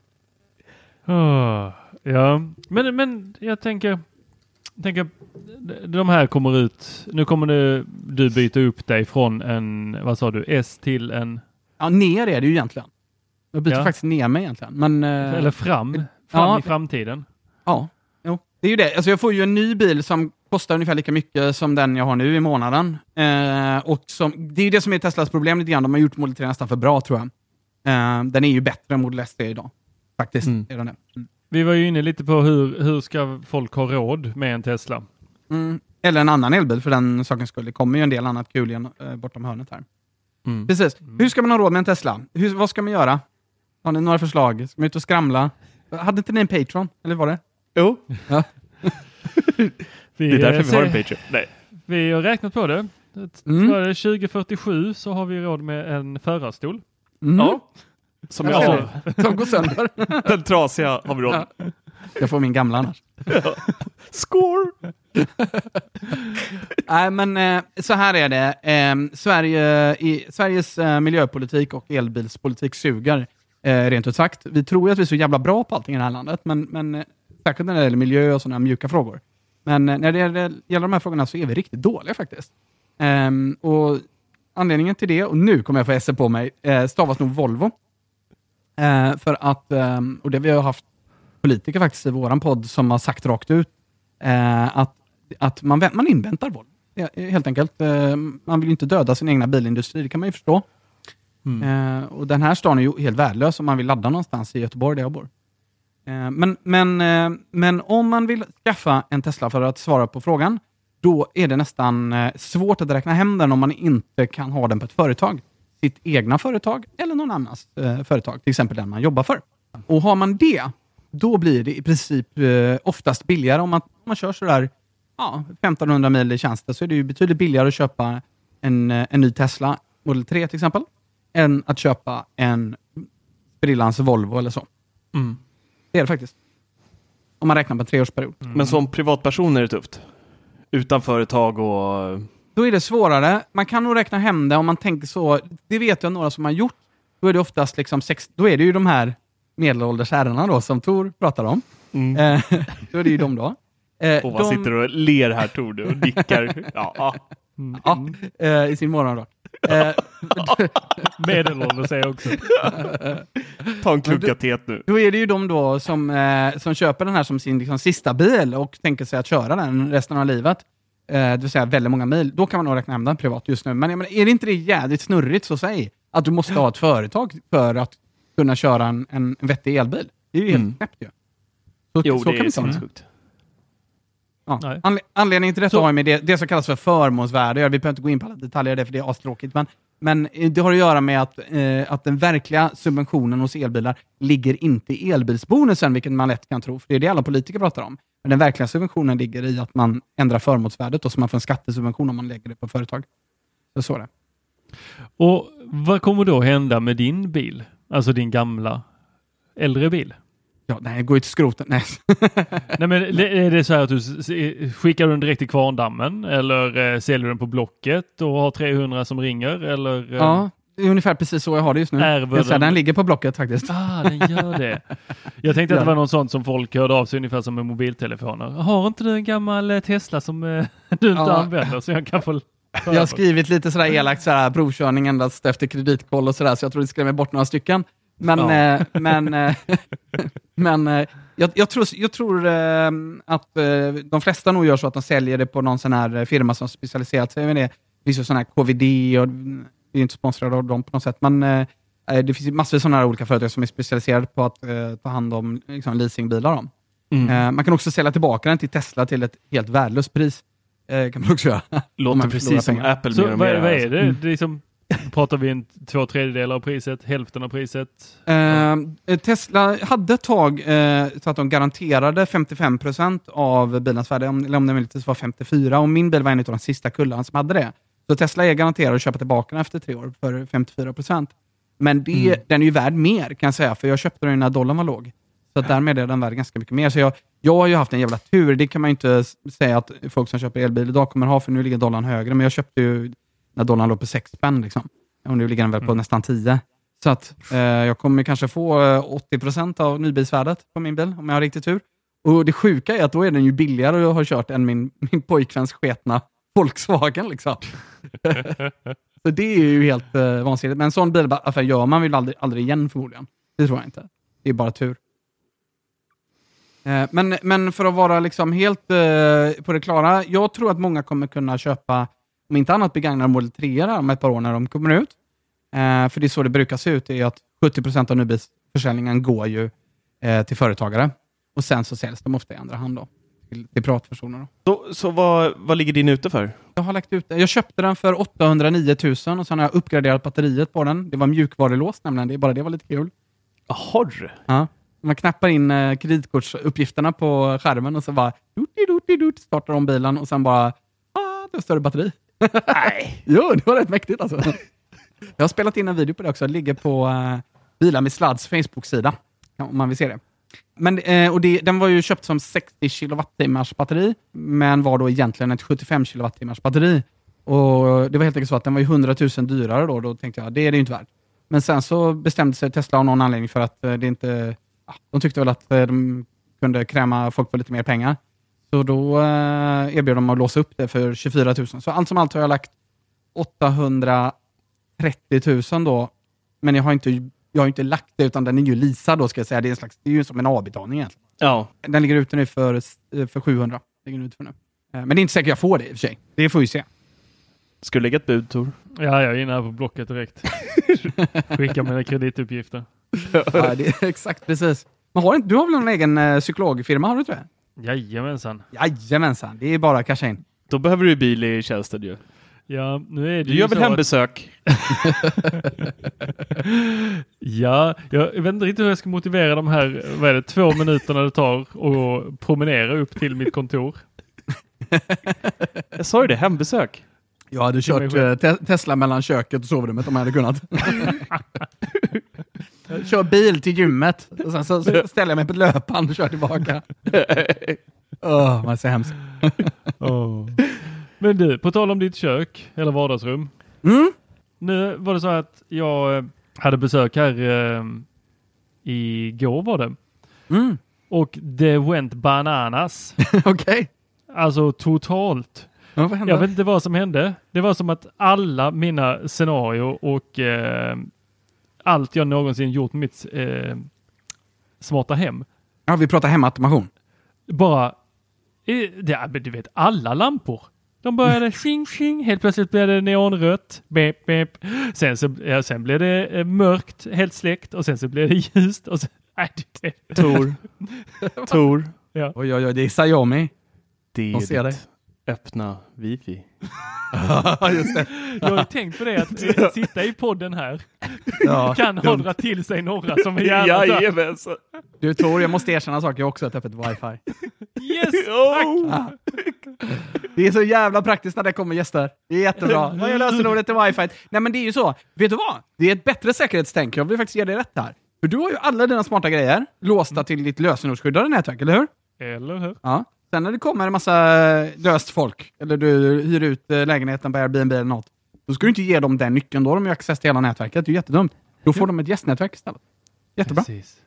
Oh, ja, men, men jag tänker, tänker, de här kommer ut, nu kommer du, du byta upp dig från en, vad sa du, S till en? Ja, ner är det ju egentligen. Jag byter ja. faktiskt ner mig egentligen. Men, eh, Eller fram, fram ja, i framtiden. Ja, jo. det är ju det. Alltså jag får ju en ny bil som kostar ungefär lika mycket som den jag har nu i månaden. Eh, och som, det är ju det som är Teslas problem lite grann. De har gjort Model 3 nästan för bra tror jag. Eh, den är ju bättre än Model S idag. Faktiskt. Mm. Är den mm. Vi var ju inne lite på hur, hur ska folk ha råd med en Tesla? Mm. Eller en annan elbil för den sakens skull. Det kommer ju en del annat kul igen, eh, bortom hörnet här. Mm. Precis. Mm. Hur ska man ha råd med en Tesla? Hur, vad ska man göra? Har ni några förslag? Ska man ut och skramla? Hade inte ni en Patreon? Eller var det? Jo. Ja. det är därför vi har en Patreon. Nej. Vi har räknat på det. Mm. 2047 så har vi råd med en förarstol. Mm. Ja. Som jag har. Som går sönder. Den trasiga har vi råd ja. Jag får min gamla annars. Score! Nej, men eh, så här är det. Eh, Sverige, i, Sveriges eh, miljöpolitik och elbilspolitik suger. Eh, rent ut sagt. Vi tror ju att vi är så jävla bra på allting i det här landet, men, men eh, särskilt när det gäller miljö och sådana mjuka frågor. Men eh, när det gäller, gäller de här frågorna så är vi riktigt dåliga faktiskt. Um, och Anledningen till det, och nu kommer jag få SE på mig, stavas nog Volvo. Uh, för att, um, och det vi har haft politiker faktiskt i vår podd som har sagt rakt ut, uh, att, att man, man inväntar Volvo. Helt enkelt. Uh, man vill ju inte döda sin egna bilindustri, det kan man ju förstå. Mm. Eh, och Den här stan är ju helt värdelös om man vill ladda någonstans i Göteborg där jag bor. Eh, men, men, eh, men om man vill skaffa en Tesla för att svara på frågan, då är det nästan eh, svårt att räkna hem den om man inte kan ha den på ett företag. Sitt egna företag eller någon annans eh, företag, till exempel den man jobbar för. Och har man det, då blir det i princip eh, oftast billigare. Om man, om man kör sådär ja, 1500 mil i tjänsten så är det ju betydligt billigare att köpa en, eh, en ny Tesla Model 3 till exempel, än att köpa en sprillans Volvo eller så. Mm. Det är det faktiskt. Om man räknar på en treårsperiod. Men som privatperson är det tufft? Utan företag och... Då är det svårare. Man kan nog räkna hem det om man tänker så. Det vet jag några som har gjort. Då är det oftast liksom sex, då är det ju de här medelålders herrarna då som Tor pratar om. Mm. Eh, då är det ju de då. Eh, Och vad de- sitter och ler här Tor du och nickar. Ja, ja. Ja, eh, i sin morgonrock. Eh, Medelålders säger jag också. Ta en klunka nu. då är det ju de då som, eh, som köper den här som sin liksom, sista bil och tänker sig att köra den resten av livet. Eh, det vill säga väldigt många mil. Då kan man nog räkna hem den privat just nu. Men jag menar, är det inte det jävligt snurrigt så säg att du måste ha ett företag för att kunna köra en, en vettig elbil. Det är ju helt Mm. knäppt ju. Så, Jo, så det kan är sinnessjukt. Ja. Anle- anledningen till detta Så- har med det, det som kallas för förmånsvärde, vi behöver inte gå in på alla detaljer där för det är astråkigt, men, men eh, det har att göra med att, eh, att den verkliga subventionen hos elbilar ligger inte i elbilsbonusen, vilket man lätt kan tro, för det är det alla politiker pratar om. Men den verkliga subventionen ligger i att man ändrar förmånsvärdet och så man får en skattesubvention om man lägger det på företag. Så så det. Och vad kommer då hända med din bil? Alltså din gamla äldre bil? Ja, nej, gå ut till skroten. Nej. Nej men är det så här att du skickar den direkt till kvarndammen eller eh, säljer den på Blocket och har 300 som ringer eller? eh, ja, det är ungefär precis så jag har det just nu. Ärver den- den ligger på Blocket faktiskt. Ah, den gör det. Jag tänkte att det var något sånt som folk hörde av sig ungefär som med mobiltelefoner. Har inte du en gammal eh, Tesla som du inte Ja. använder så jag kan få Jag har skrivit lite sådär elakt sådär, provkörning endast efter kreditkoll och sådär, så jag tror det skrämmer bort några stycken. Men, Ja. eh, men, eh, men eh, jag, jag tror, jag tror eh, att eh, de flesta nog gör så att de säljer det på någon sån här eh, firma som specialiserat sig med det. Det finns ju sån här KVD och mm, vi är inte sponsrade av dem på något sätt, men eh, eh, det finns massor av sådana här olika företag som är specialiserade på att eh, ta hand om liksom, leasingbilar. Om. Mm. Eh, man kan också sälja tillbaka den till Tesla till ett helt värdelöst pris. Eh, kan man också göra. Låter precis som pengar. Apple Så mer och vad, mer. vad är alltså. det? det är liksom, pratar vi en två tredjedelar av priset, hälften av priset? Eh, Tesla hade ett tag eh, så att de garanterade 55% av bilens värde, om, eller om det möjligtvis var 54, och min bil var en av de sista kullarna som hade det. Så Tesla är garanterad att köpa tillbaka den efter tre år för 54%. Men det, den är ju värd mer kan jag säga, för jag köpte den när dollarn var låg. Så att därmed är den värd ganska mycket mer. Så jag, jag har ju haft en jävla tur, det kan man ju inte säga att folk som köper elbil idag kommer ha, för nu ligger dollarn högre, men jag köpte ju när dollarn låg på 6 spänn. Liksom. Och nu ligger den väl på nästan 10. Så att eh, jag kommer kanske få eh, 80% av nybilsvärdet på min bil, om jag har riktigt tur. Och det sjuka är att då är den ju billigare att ha kört än min, min pojkväns sketna Volkswagen. Liksom. så det är ju helt eh, vansinnigt. Men en sån bilaffär gör man väl aldrig, aldrig igen förmodligen. Det tror jag inte. Det är bara tur. Eh, Men, men för att vara liksom helt eh, på det klara, jag tror att många kommer kunna köpa, om inte annat begagnade Model 3 här om ett par år när de kommer ut. Eh, för det är så det brukar se ut, är att 70% av nybilsförsäljningen går ju eh, till företagare. Och sen så säljs de ofta i andra hand då, till, till privatpersoner. Då. Så, så vad, vad ligger din ute för? Jag har lagt ut Jag köpte den för 809 000 och sen har jag uppgraderat batteriet på den. Det var mjukvarulås nämligen, det bara det var lite kul. Jaha, Ja. Man knappar in eh, kreditkortsuppgifterna på skärmen och så bara dut, startar de bilen och sen bara det är större batteri. Nej. jo, det var rätt mäktigt alltså. Jag har spelat in en video på det också. Det ligger på uh, Bilar med Sladds Facebook-sida. Om man vill se det. Men, eh, och det, den var ju köpt som 60 kilowattimmars batteri, men var då egentligen ett 75 kilowattimmars batteri. Och Det var helt enkelt så att den var ju 100 000 dyrare då. Då tänkte jag, det är det ju inte värt. Men sen så bestämde sig Tesla av någon anledning för att eh, det inte... De tyckte väl att eh, de kunde kräma folk på lite mer pengar. Så då eh, erbjöd de att låsa upp det för 24 000. Så allt som allt har jag lagt 830 000 då. Men jag har inte, jag har inte lagt det, utan den är ju leasad då ska jag säga. Det är, en slags, det är ju som en avbetalning egentligen. Ja. Den ligger ute nu för, eh, för 700. Ligger ute för nu. Eh, Men det är inte säkert jag får det i och för sig. Det får vi se. Skulle lägga ett bud, Tor. Ja, jag är inne här på Blocket direkt. Skicka mina kredituppgifter. ja, det är exakt precis. Men har inte, du har väl någon egen eh, psykologfirma? Har du inte det? Jajamensan. Jajamensan, det är bara att casha in. Då behöver du bil i tjänsten ju. Ja, nu är det Du gör väl hembesök? Ja, jag vet inte riktigt hur jag ska motivera de här, vad är det, två minuterna det tar att promenera upp till mitt kontor. Jag sa ju det, hembesök. Jag hade kört eh, te Tesla mellan köket och sovrummet om jag hade kunnat. Jag kör bil till gymmet och sen så, ställer jag mig på ett löpband och kör tillbaka. Åh, man är så hemskt. Åh. Men du, på tal om ditt kök eller vardagsrum. Mm? Nu var det så att jag eh, hade besök här eh, igår var det. Mm. Och det went bananas. Okej. Alltså totalt. Ja, vad hände? Jag vet inte vad som hände. Det var som att alla mina scenarier och eh, allt jag någonsin gjort med mitt eh, smarta hem Ja, vi pratar hemautomation. bara, ja, men du vet alla lampor. De började tjing tjing, helt plötsligt blev det neonrött, bep bep. Sen, så, ja, sen blev det eh, mörkt, helt släckt och sen så blev det ljust och sen, nej, det, det, Tor. Tor. ja. Oj, oj, oj, det är Xiaomi. Det De är ser ditt öppna wifi. Just det. Jag har ju tänkt på det att sitta i podden här Ja, kan hålla till sig några som är gärna. Du Tor, jag måste erkänna en sak. Jag har också ett öppet wifi. Yes! Oh. Det är så jävla praktiskt när det kommer gäster. Det är jättebra. Vad är lösenordet till wifi? Nej men det är ju så. Vet du vad? Det är ett bättre säkerhetstänk. Jag vill faktiskt ge dig rätt här. För du har ju alla dina smarta grejer låsta till ditt lösenordsskyddade nätverk, eller hur? Eller hur? Ja. Sen när det kommer en massa löst folk, eller du hyr ut eh, lägenheten på Airbnb eller något, då ska du inte ge dem den nyckeln. Då har de ju access till hela nätverket. Det är ju jättedumt. Då får de ett gästnätverk istället. Jättebra. Precis.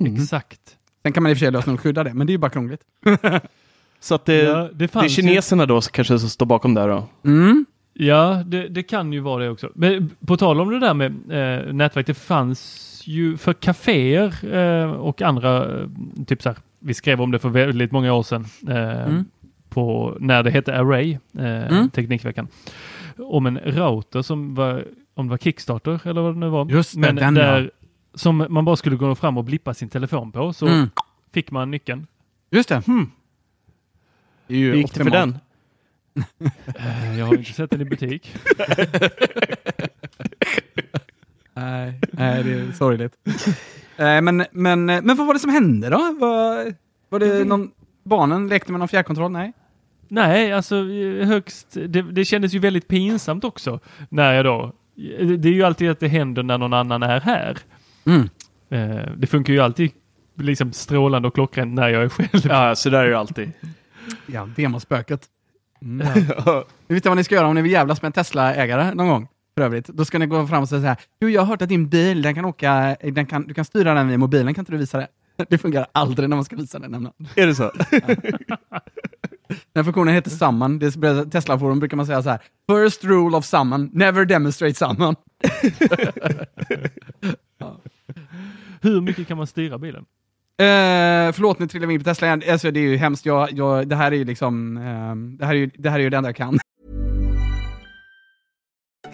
Mm. Exakt. Sen kan man i och för sig lösenordsskydda det, men det är ju bara krångligt. Så att det, Ja, det det är ju- kineserna då som kanske som står bakom där då? Mm. Ja, det, det kan ju vara det också. Men på tal om det där med eh, nätverk, det fanns ju för kaféer eh, och andra, eh, typ så här, vi skrev om det för väldigt många år sedan, eh, Mm. på, när det hette Array, eh, Mm. Teknikveckan, om en router som var, om det var Kickstarter eller vad det nu var, Just det, men den, där ja. som man bara skulle gå fram och blippa sin telefon på, så Mm. fick man nyckeln. Just det. Hmm. Det är ju Hur gick det för optimalt. den? Eh, jag har inte sett den i butik. Nej, nej, det är sorgligt. Eh, men, men, men vad var det som hände då? Var, var det någon, barnen lekte med någon fjärrkontroll? Nej? Nej, alltså eh, högst, det, det kändes ju väldigt pinsamt också när jag då, det det är ju alltid att det händer när någon annan är här. Mm. Eh, det funkar ju alltid liksom strålande och klockrent när jag är själv. Ja, så där är det alltid. Ja, demospöket. Mm. Ni vet vad ni ska göra om ni vill jävlas med en Tesla-ägare någon gång? För övrigt. Då ska ni gå fram och säga så här. Du, jag har hört att din bil, den kan åka, den kan, du kan styra den via mobilen, kan inte du visa det? Det fungerar aldrig när man ska visa det nämligen. Är det så? Den funktionen heter summon. Det är Tesla-forum brukar man säga så här. First rule of summon, never demonstrate summon. Hur mycket kan man styra bilen? Eh, förlåt, nu trillade vi in på Tesla igen. Alltså, det är ju hemskt. Jag, jag, det här är ju liksom, ehm, det, här är ju, det här är ju det enda jag kan.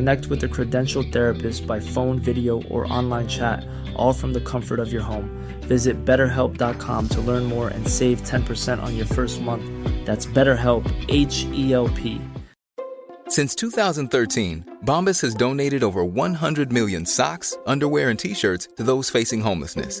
Connect with a credentialed therapist by phone, video, or online chat, all from the comfort of your home. Visit betterhelp.com to learn more and save 10% on your first month. That's BetterHelp, H E L P. Since 2013, Bombas has donated over 100 million socks, underwear, and t shirts to those facing homelessness.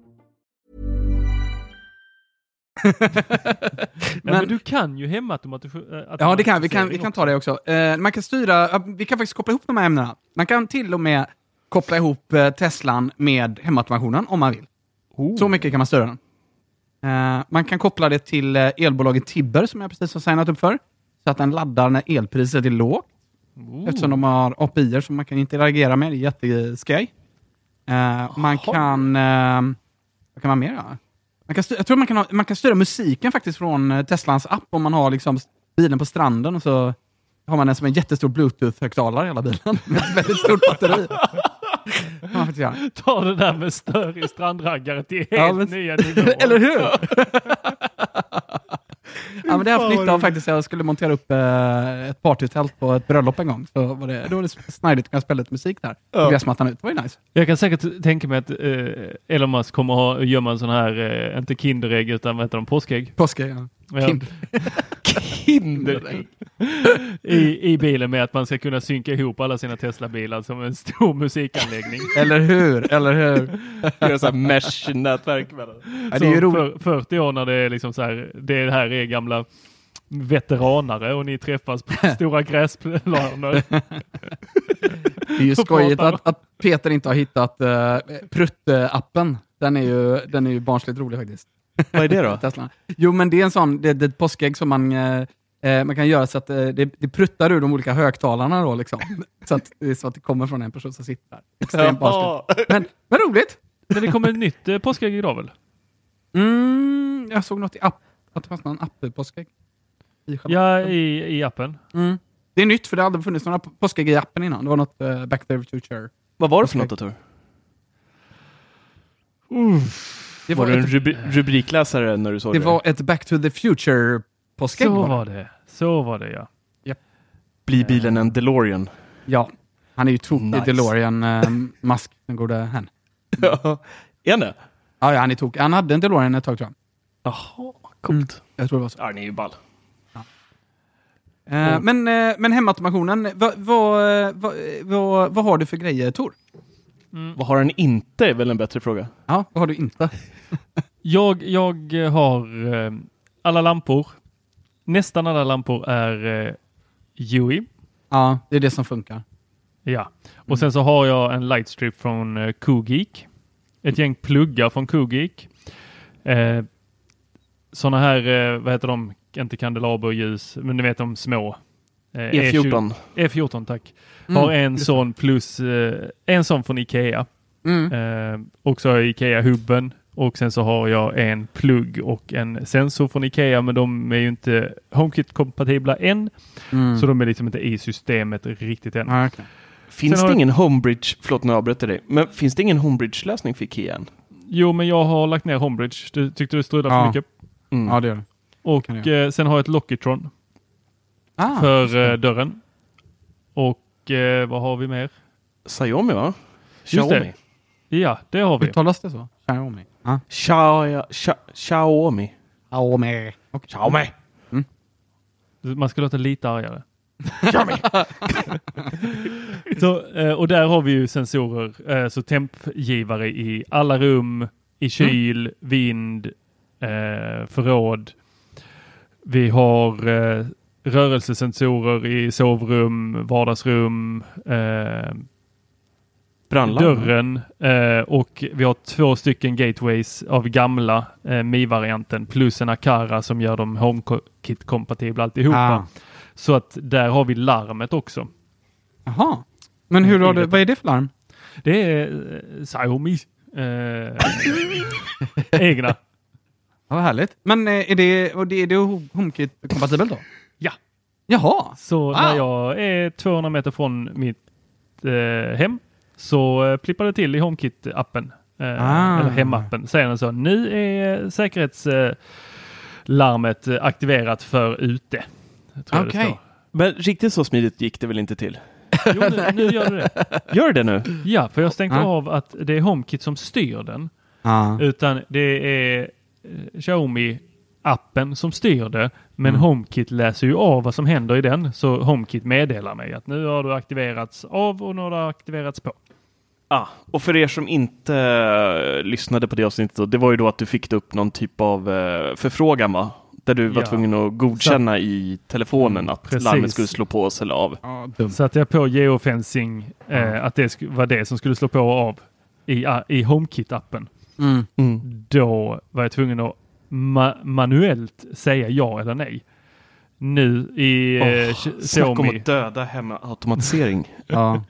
men, men, du kan ju hemautomatisera. Ja, det kan vi. Kan, vi kan ta det också. Uh, man kan styra, vi kan faktiskt koppla ihop de här ämnena. Man kan till och med koppla ihop uh, Teslan med hemautomationen om man vill. Oh. Så mycket kan man styra den. Uh, man kan koppla det till elbolaget Tibber som jag precis har signat upp för. Så att den laddar när elpriset är lågt. Oh. Eftersom de har API som man kan interagera med. Det är jätteskoj. man kan... vad kan man mer göra? Man kan jag tror man kan, ha, man kan styra musiken faktiskt från eh, Teslans app om man har liksom bilen på stranden och så har man en som en jättestor bluetooth-högtalare i hela bilen med ett väldigt stort batteri. Ta det där med större strandraggare till helt ja, men... nya nivåer. Eller hur? ja, men det har jag haft nytta av faktiskt. Jag skulle montera upp eh, ett partytält på ett bröllop en gång. Så var det, då var det snidigt att kunna spela lite musik där. Ja. Gräsmattan ut. Det var ju nice. Jag kan säkert tänka mig att eh, Elon Musk kommer att gömma en sån här, eh, inte Kinderägg utan vad heter de, påskägg? Påskägg, ja. ja. Kinderägg. I, I bilen med att man ska kunna synka ihop alla sina Tesla-bilar som en stor musikanläggning. eller hur, eller hur. Göra så här mesh-nätverk. Ja, det är ju roligt. För, 40 år när det är liksom så här, det här är gamla veteranare och ni träffas på stora gräsplaner. det är ju skojigt att, att, Peter inte har hittat uh, Prutt-appen. Den är ju, den är ju barnsligt rolig faktiskt. Vad är det då? Tesla. Jo, men det är en sån, det, det är ett påskägg som man, uh, man kan göra så att uh, det, det pruttar ur de olika högtalarna då liksom. så att det är så att det kommer från en person som sitter där. Extremt. Men, men roligt! Men det kommer ett nytt uh, påskägg idag väl? Mm, jag såg något i app, att det fanns någon app-påskägg. I ja, i, i appen. Mm. Det är nytt, för det har aldrig funnits några påskägg i appen innan. Det var något uh, Back to the Future. Vad var det för något då, Tor? Det var, var du en rubri rubrikläsare när du såg det? Det var ett Back to the Future påskägg. Så var det. Så var det, ja. Yep. Blir bilen en DeLorean? Ja. Han är ju tokig nice. DeLorean, uh, Musk, den gode hen. ja, är han det? Ja, han är tokig. Han hade en DeLorean ett tag tror jag. Jaha, coolt. Mm, jag tror det var så. Ja, den är ju ball. Uh, men, uh, men hemautomationen, vad va, va, va, va, har du för grejer Tor? Mm. Vad har den inte är väl en bättre fråga? Ja, vad har du inte? jag, jag har uh, alla lampor. Nästan alla lampor är uh, UI. Ja, det är det som funkar. Ja, och mm. sen så har jag en lightstrip från uh, Cogeek. Ett gäng pluggar från Cogeek. Uh, sådana här, vad heter de, inte kandelaberljus, men ni vet de små. Eh, E14. E14 tack. Mm, har en sån plus eh, en sån från Ikea. Mm. Eh, och så har jag Ikea-hubben och sen så har jag en plugg och en sensor från Ikea men de är ju inte HomeKit-kompatibla än. Mm. Så de är liksom inte i systemet riktigt än. Ah, okay. Finns sen det ingen Homebridge, förlåt nu avbryter dig, men finns det ingen Homebridge-lösning för Ikea än? Jo, men jag har lagt ner Homebridge. Du tyckte du strulade ja. för mycket? Mm. Ja, det gör det. Och eh, sen har jag ett Lockitron ah, för eh, dörren. Och eh, vad har vi mer? Xiaomi va? Xiaomi. Det. Ja, det har vi. Uttalas det så? Xiaomi? Ah. Xiaomi. Xiaomi. Xiaomi. Okay. Xiaomi. Mm. Man ska låta lite argare. Xiaomi. så, eh, och där har vi ju sensorer, eh, så tempgivare i alla rum, i kyl, mm. vind, eh, förråd. Vi har rörelsesensorer i sovrum, vardagsrum, eh, dörren eh, och vi har två stycken gateways av gamla eh, Mi-varianten plus en Akara som gör dem HomeKit-kompatibla alltihopa. Ah. Så att där har vi larmet också. Jaha, men hur har du, vad är det för larm? Det är eh, Xiaomi Eh, egna. Ja, vad härligt. Men eh, är det, och det, är det HomeKit-kompatibelt då? Ja. Jaha. Så när jag är 200 meter från mitt eh, hem så eh, plippar det till i HomeKit-appen. Eh, Ah. Eller hemappen. Säger den så. Nu är säkerhetslarmet eh, aktiverat för ute. Okej. står. Men riktigt så smidigt gick det väl inte till? Jo, nu, nu gör det det. Gör det nu? Ja, för jag stängt Ja. av att det är HomeKit som styr den. Ja. Utan det är eh, Xiaomi-appen som styr det. Men Mm. HomeKit läser ju av vad som händer i den. Så HomeKit meddelar mig att nu har du aktiverats av och nu har du aktiverats på. Ah, och för er som inte eh, lyssnade på det avsnittet, då, det var ju då att du fick upp någon typ av eh, förfrågan va? Där du var Ja. tvungen att godkänna i telefonen att Precis. larmet skulle slå på oss eller av. Dumt. Satte jag på geofencing, eh, att det var det som skulle slå på och av i, i HomeKit-appen. Mm. Då var jag tvungen att ma- manuellt säga ja eller nej. Nu i eh, Åh, Xi- snacka om Xiaomi, att döda hemautomatisering. Ja.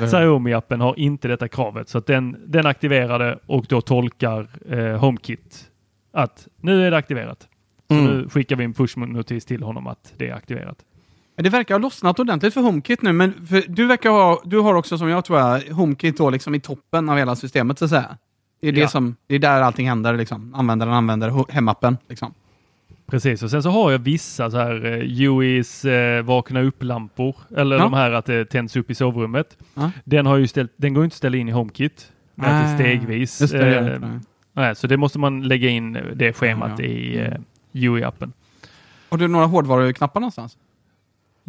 Xiaomi-appen har inte detta kravet. Så att den, den aktiverade och då tolkar eh, HomeKit att nu är det aktiverat. Så Mm. nu skickar vi en push-notis till honom att det är aktiverat. Men det verkar ha lossnat ordentligt för HomeKit nu, men för du verkar ha, du har också som jag tror jag, HomeKit då liksom i toppen av hela systemet så att säga. Det är, det Ja. som, det är där allting händer, liksom. användaren använder hemappen. Liksom. Precis, och sen så har jag vissa så här uh, UIs eh, vakna upp-lampor. Eller Ja. de här att det tänds upp i sovrummet. Ja. Den, har ju ställt, den går ju inte att ställa in i HomeKit. Att det är Ah, stegvis. det, Eh, det. Nej. så det måste man lägga in det schemat i uh, UI-appen. Har du några hårdvaruknappar någonstans?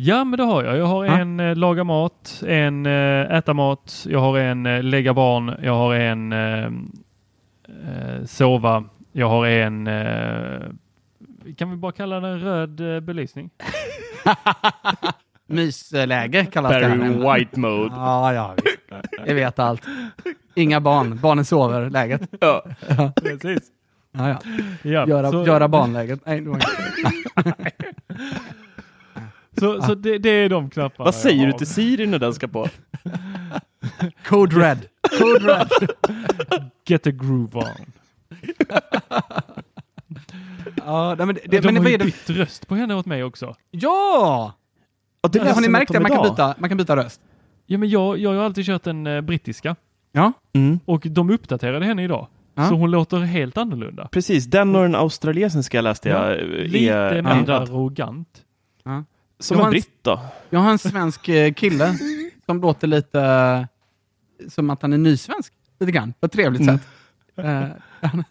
Ja, men det har jag. Jag har Ja. en eh, laga mat, en eh, äta mat, jag har en eh, lägga barn, jag har en eh, eh, sova, jag har en eh, kan vi bara kalla den röd eh, belysning? Mysläge kallas det. Barry. White mode. Ja, ja, visst. Jag vet allt. Inga barn. Barnen sover, läget. Ja. Precis. Ja, ja. Ja, Göra, så, göra barnläget. Nej, det var inte. så, så det, det är de knapparna Vad säger du till Siri när den ska på? Code Red. Code Red. Get a groove on. Ja, nej, men det, de men har vad ju är det? bytt röst på henne åt mig också. Ja! Ja, det Har ni märkt det? Man kan, byta, man kan byta röst. Ja, men jag, jag har alltid kört den eh, brittiska Ja. Mm. och de uppdaterade henne idag. Ja. Så hon låter helt annorlunda. Precis, den och den australiensiska läste jag. Ja, eh, Lite är mer arrogant. Som Jag har en britt då. Jag har en svensk eh, kille som låter lite eh, som att han är nysvensk. Lite grann, på ett trevligt Mm. sätt. Eh, han,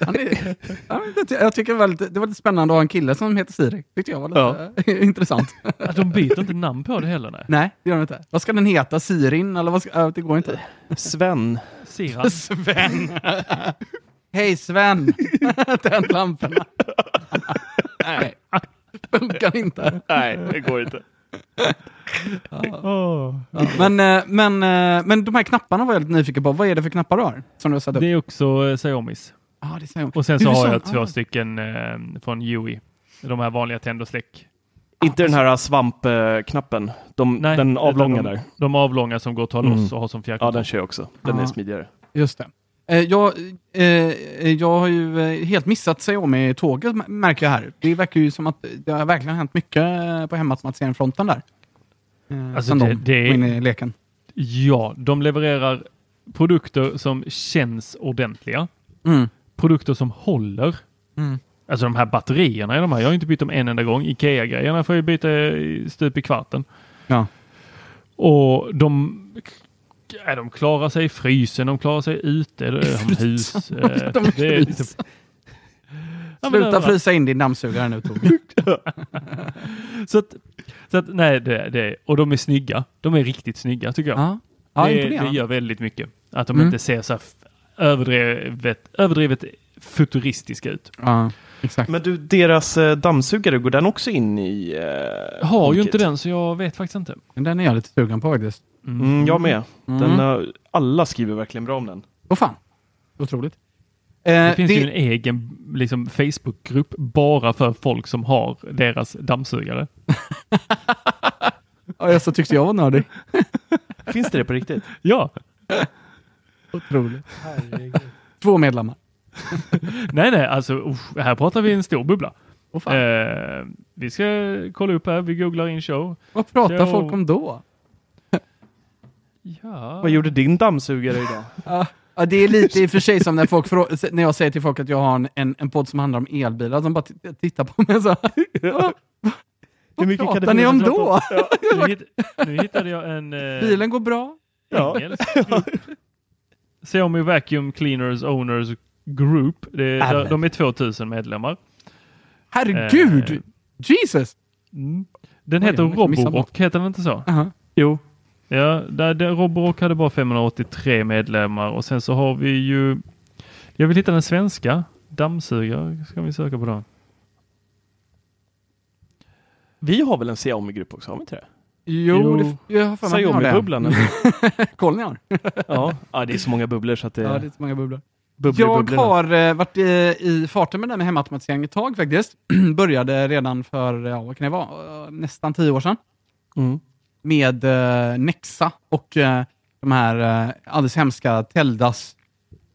han är, han, jag, jag tycker det var, lite, det var lite spännande att ha en kille som heter Siri. Tyckte jag var lite intressant. Att de byter inte namn på det heller. Nej. Nej, det gör de inte. Vad ska den heta? Sirin? Eller vad ska, det går inte. Sven. Siran. Sven! Hej Sven! Tänd lamporna. Nej, funkar inte. Nej, det går inte. Åh. Ja, men, eh, men, eh, men de här knapparna var jag lite nyfiken på. Vad är det för knappar du har? Som du har satt upp? Det är också eh, Xiaomis. Ah, det säger Och sen så är har jag två ah. stycken från UI. De här vanliga tänd och släck. Inte den här svampknappen. De, Nej, den avlånga utan där. de, de avlånga som går att ta loss Mm. och ha som Ja, fjärrkontroll. den kör jag också. Den är Ja. smidigare. Just det. Eh, jag, eh, eh, jag har ju helt missat Xiaomi-tåget m- märker jag här. Det verkar ju som att det har verkligen hänt mycket på hemautomatiseringsfronten där. Alltså sen det- de det- in i leken. Ja, de levererar produkter som känns ordentliga. Mm. Produkter som håller. Mm. Alltså de här batterierna i de här. Jag har inte bytt dem en enda gång. Ikea-grejerna får jag byta i- stup i kvarten. Ja. Och de, de klarar sig i frysen, de klarar sig ute, det är hus. eh, De det är fryser. Ja, Sluta frysa in din dammsugare nu Tove. Så att, så att nej, det, det, och de är snygga. De är riktigt snygga tycker jag. Ja, ja det, det gör väldigt mycket. Att de Mm. inte ser så överdrivet, överdrivet futuristiska ut. Ja, exakt. Men du, deras eh, dammsugare, går den också in i... Eh, Jag har ju HomeKit? inte den så jag vet faktiskt inte. Men Den är jag lite sugen på faktiskt. Mm, jag med. Mm. Den, eh, alla skriver verkligen bra om den. Åh fan. Otroligt. Eh, Det finns ju en egen liksom, Facebookgrupp bara för folk som har deras dammsugare. Ja, jag så tyckte jag var nördig. Finns det det på riktigt? Ja, Otroligt. Två medlemmar. nej, nej, alltså usch, här pratar vi en stor bubbla. Fan. Eh, vi ska kolla upp här, vi googlar in show. Vad pratar Ja. folk om då? Ja. Vad gjorde din dammsugare idag? Ja, ja, det är lite i och för sig som när, folk, när jag säger till folk att jag har en, en, en podd som handlar om elbilar, de bara tittar på mig så. "Va? Vad mycket kan det pratar ni om då? att Nu, hitt, nu hittade jag en eh, Bilen går bra. Ja. engelsk grupp. Xiaomi Vacuum Cleaners Owners Group. Det, är- Amen. de är 2000 medlemmar. Herregud! Eh, Jesus! Den Oj, heter Roborock, heter den inte så? Aha. Jo. Ja, där, där Roborock hade bara 583 medlemmar och sen så har vi ju... Jag vill hitta den svenska. Dammsugare ska vi söka på då. Vi har väl en Xiaomi-grupp också, har vi inte det? Jo, Jo. Det, jag har för mig att jag har det. Eller? Koll ni har. ja. ja, det är så många bubblor så att det, Ja, det är så många bubblor. Bubblar i Jag bubblorna. har eh, varit eh, i farten med det här med hemautomatisering ett tag faktiskt. Började redan för, ja, vad kan det vara, Eh, nästan tio år sedan. Mm. Med eh, Nexa och eh, de här eh, alldeles hemska Teldas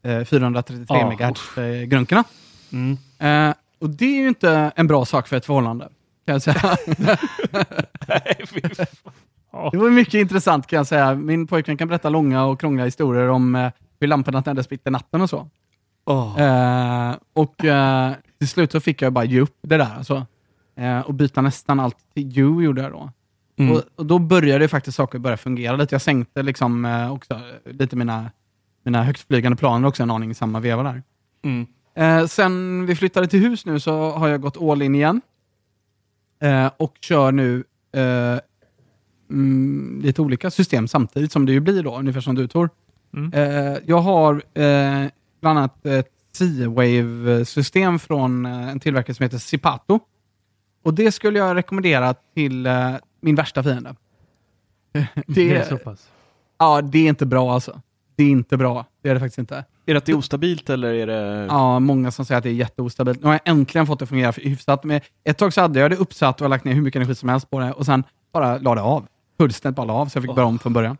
eh, 433 Ja, MHz eh, grunkorna. Mm. Eh, och det är ju inte en bra sak för ett förhållande. Kan jag säga. det var mycket intressant kan jag säga. Min pojkvän kan berätta långa och krångliga historier om hur lamporna tändes mitt i natten och så. Åh. Eh, och eh, till slut så fick jag bara ge upp det där. Alltså. Eh, och byta nästan allt till You gjorde jag då. Mm. Och, och då började faktiskt saker börja fungera lite. Jag sänkte liksom eh, också lite mina, mina högstflygande planer också en aning i samma veva där. Mm. Eh, sen vi flyttade till hus nu så har jag gått all in igen. Eh, och kör nu mm, lite olika system samtidigt som det ju blir då, ungefär som du Tor. Mm. Eh, jag har eh, bland annat ett C-Wave-system från eh, en tillverkare som heter Zipato. Och det skulle jag rekommendera till eh, min värsta fiende. Det är så pass. Ja, det är inte bra alltså. Det är inte bra. Det är det faktiskt inte. Är det att det är ostabilt eller är det... Ja, många som säger att det är jätteostabilt. Nu har jag äntligen fått det att fungera hyfsat. Men ett tag så hade jag det uppsatt och lagt ner hur mycket energi som helst på det och sen bara la det av. Fullständigt bara la av, så jag fick börja om från början.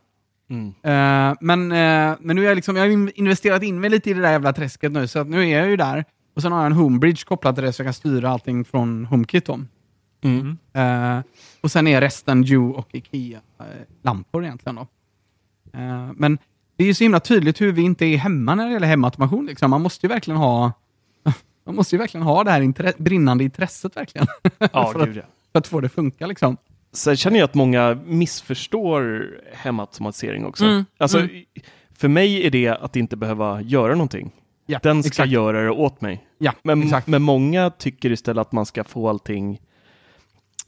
Mm. Eh, men, eh, men nu är jag liksom, jag har in- investerat in mig lite i det där jävla träsket nu, så att nu är jag ju där. Och sen har jag en homebridge kopplat till det, så jag kan styra allting från HomeKit. Om. Mm. Eh, och sen är resten Hue och Ikea-lampor egentligen. Då. Men det är ju så himla tydligt hur vi inte är hemma när det gäller hemautomation. Liksom. Man måste ju verkligen ha man måste ju verkligen ha det här intre- brinnande intresset verkligen. Ja, för, att, gud ja. för att få det att funka. Liksom. Sen känner jag att många missförstår hemautomatisering också. Mm, Alltså, mm. För mig är det att inte behöva göra någonting. Ja, Den ska exakt. göra det åt mig. Ja, Men, exakt. men många tycker istället att man ska få allting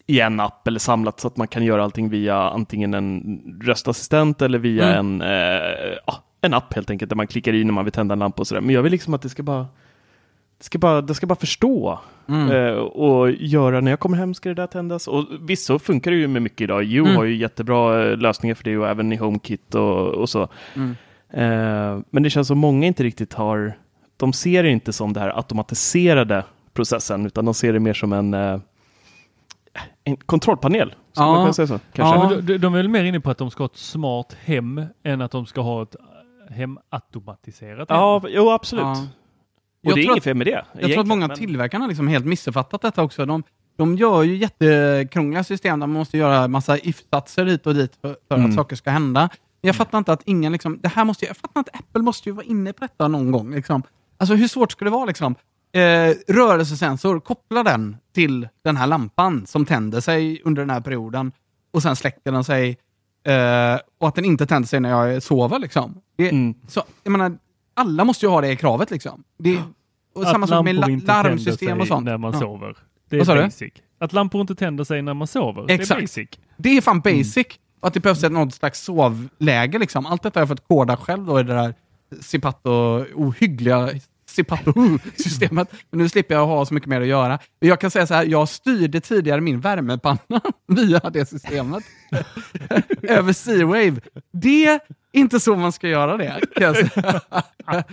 i en app eller samlat så att man kan göra allting via antingen en röstassistent eller via Mm. en, eh, en app helt enkelt där man klickar i när man vill tända en lampa och sådär. Men jag vill liksom att det ska bara ska bara, det ska bara förstå Mm. eh, och göra när jag kommer hem ska det där tändas. Och visst så funkar det ju med mycket idag. You Mm. har ju jättebra eh, lösningar för det och även i HomeKit och, och så. Mm. Eh, men det känns som många inte riktigt har, de ser det inte som det här automatiserade processen, utan de ser det mer som en, eh, en kontrollpanel. Ska Ja. man kunna säga så? Kanske? Ja. Men de, de är väl mer inne på att de ska ha ett smart hem än att de ska ha ett hemautomatiserat hem. Ja, jo absolut. Ja. Och Jag det är inget fel med det. Jag tror att många men- tillverkarna liksom helt missuppfattat detta också. De, de gör ju jättekrångliga system där man måste göra massa if-satser hit och dit för, för Mm. att saker ska hända. Jag fattar inte att ingen liksom, det här måste, jag fattar inte, Apple måste ju vara inne på detta någon gång. Liksom. Alltså hur svårt ska det vara liksom? Eh, rörelsesensor, koppla den till den här lampan som tänder sig under den här perioden och sen släcker den sig eh, och att den inte tänder sig när jag sover. Liksom. Det, Mm. så, jag menar, alla måste ju ha det kravet. Liksom. Det, och samma sak med la- larmsystem och sånt. när man Ja. sover. Det är du? basic. Att lampor inte tänder sig när man sover. Det är Exakt. basic. Det är fan basic. Och att det behövs ett något slags sovläge. Liksom. Allt detta har jag fått koda själv då i det där Zipato, ohyggliga Zipato-systemet. Men nu slipper jag ha så mycket mer att göra. Jag kan säga så här, jag styrde tidigare min värmepanna via det systemet. Över C-Wave. Det inte så man ska göra det. Kan jag säga.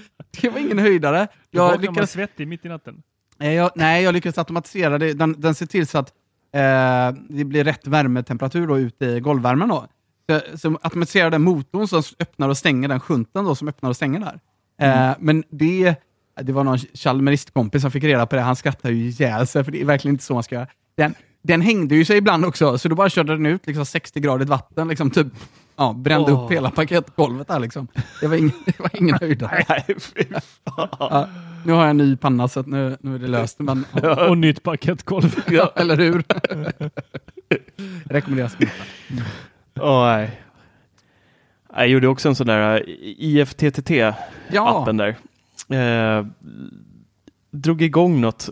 Det var ingen höjdare. Jag lyckades svettig mitt i natten. Nej, jag, nej, jag lyckades automatisera det. Den, den ser till så att eh, det blir rätt värmetemperatur då ute i golvvärmen. Då. Så, som automatiserar den motorn som öppnar och stänger den shunten då, som öppnar och stänger där. Eh, men det, det var någon chalmeristkompis som fick reda på det. Han skrattade ju ihjäl sig, för det är verkligen inte så man ska göra. Den, den hängde ju sig ibland också, så då bara körde den ut liksom 60-gradigt vatten, liksom typ ja, brände Åh. upp hela paketgolvet där liksom. Det var det var ingen höjdare. Nej, fy fan. Ja, nu har jag en ny panna så att nu, nu är det löst. Men, ja. Och nytt paketgolv. Ja, eller hur? Rekommenderas inte. Åh, nej. Jag gjorde också en sån där eh, IFTTT-appen Ja. där. Eh, drog igång något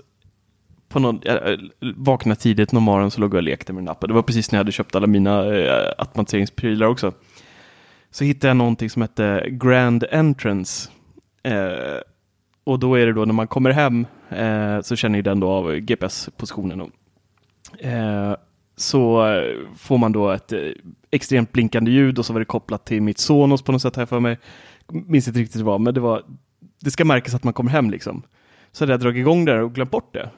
på någon, jag eh, vaknade tidigt någon morgon så låg jag och lekte med den appen. Det var precis när jag hade köpt alla mina eh, automatiseringsprylar också. Så hittade jag någonting som hette Grand Entrance. Eh, och då är det då när man kommer hem eh, så känner ju den då av GPS-positionen. Eh, så får man då ett eh, extremt blinkande ljud och så var det kopplat till mitt Sonos på något sätt här för mig. Minns inte riktigt vad, men det var det ska märkas att man kommer hem liksom. Så hade jag dragit igång det och glömt bort det.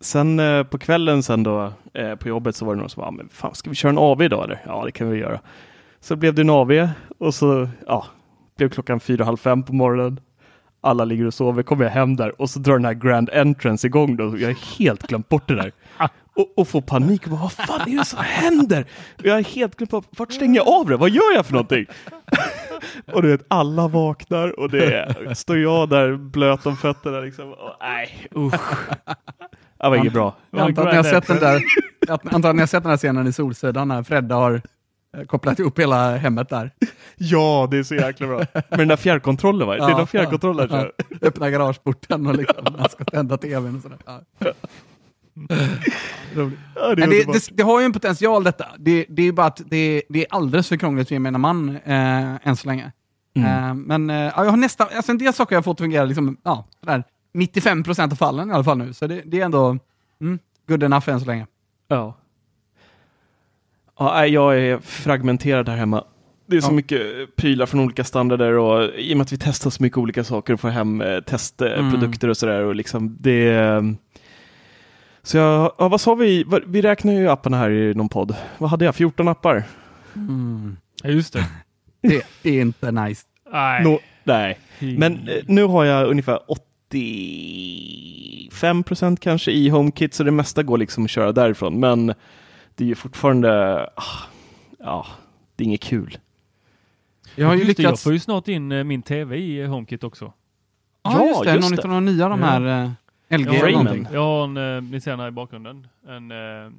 Sen eh, på kvällen sen då eh, på jobbet så var det någon som bara, men fan ska vi köra en AV idag eller? Ja det kan vi göra. Så blev det en AV och så ja, blev klockan fyra, halv fem på morgonen. Alla ligger och sover, kommer jag hem där och så drar den här Grand Entrance igång då. Jag har helt glömt bort det där. Och, och får panik och bara, vad fan är det som händer? Och jag har helt glömt bort, vart stänger jag av det? Vad gör jag för någonting? och du vet, alla vaknar och det är, står jag där blöt om fötterna liksom. Och, nej, usch. Det var inget bra. Jag antar att ni har sett den där, antar att ni har sett den här scenen i Solsidan när Fredda har eh, kopplat ihop hela hemmet där. Ja, det är så jäkla bra. Med den där fjärrkontrollen va? det är Ja, någon fjärrkontroll där. ja. Öppna garageporten och liksom, man ska tända tvn och sådär. Ja. Roligt. Ja, det det, det, det har ju en potential detta. Det, är bara att det, är alldeles för krångligt för gemene man eh, än så länge. Mm. Eh, men eh, ja, jag har nästan, alltså en del saker har jag fått fungera liksom, ja, sådär, 95% av fallen i alla fall nu. Så det, det är ändå mm, good enough än så länge. Ja. Ja, jag är fragmenterad här hemma. Det är så Ja. mycket prylar från olika standarder och i och med att vi testar så mycket olika saker och får hem eh, testprodukter och sådär och liksom det eh, så jag, ja, vad sa vi? Vi räknar ju apparna här i någon podd. Vad hade jag? 14 appar? Ja, just det. Det är inte nice. Nej. Nå, nej. Men eh, nu har jag ungefär 85 procent kanske i HomeKit, så det mesta går liksom att köra därifrån. Men det är ju fortfarande, ah, ja, det är inget kul. Jag har ju det, jag lyckats... får ju snart in eh, min tv i eh, HomeKit också. Ja, just det. just någon det. av de nya de Ja. här eh, LG Jag har, eller någonting. jag har en, eh, ni ser den här i bakgrunden, en eh,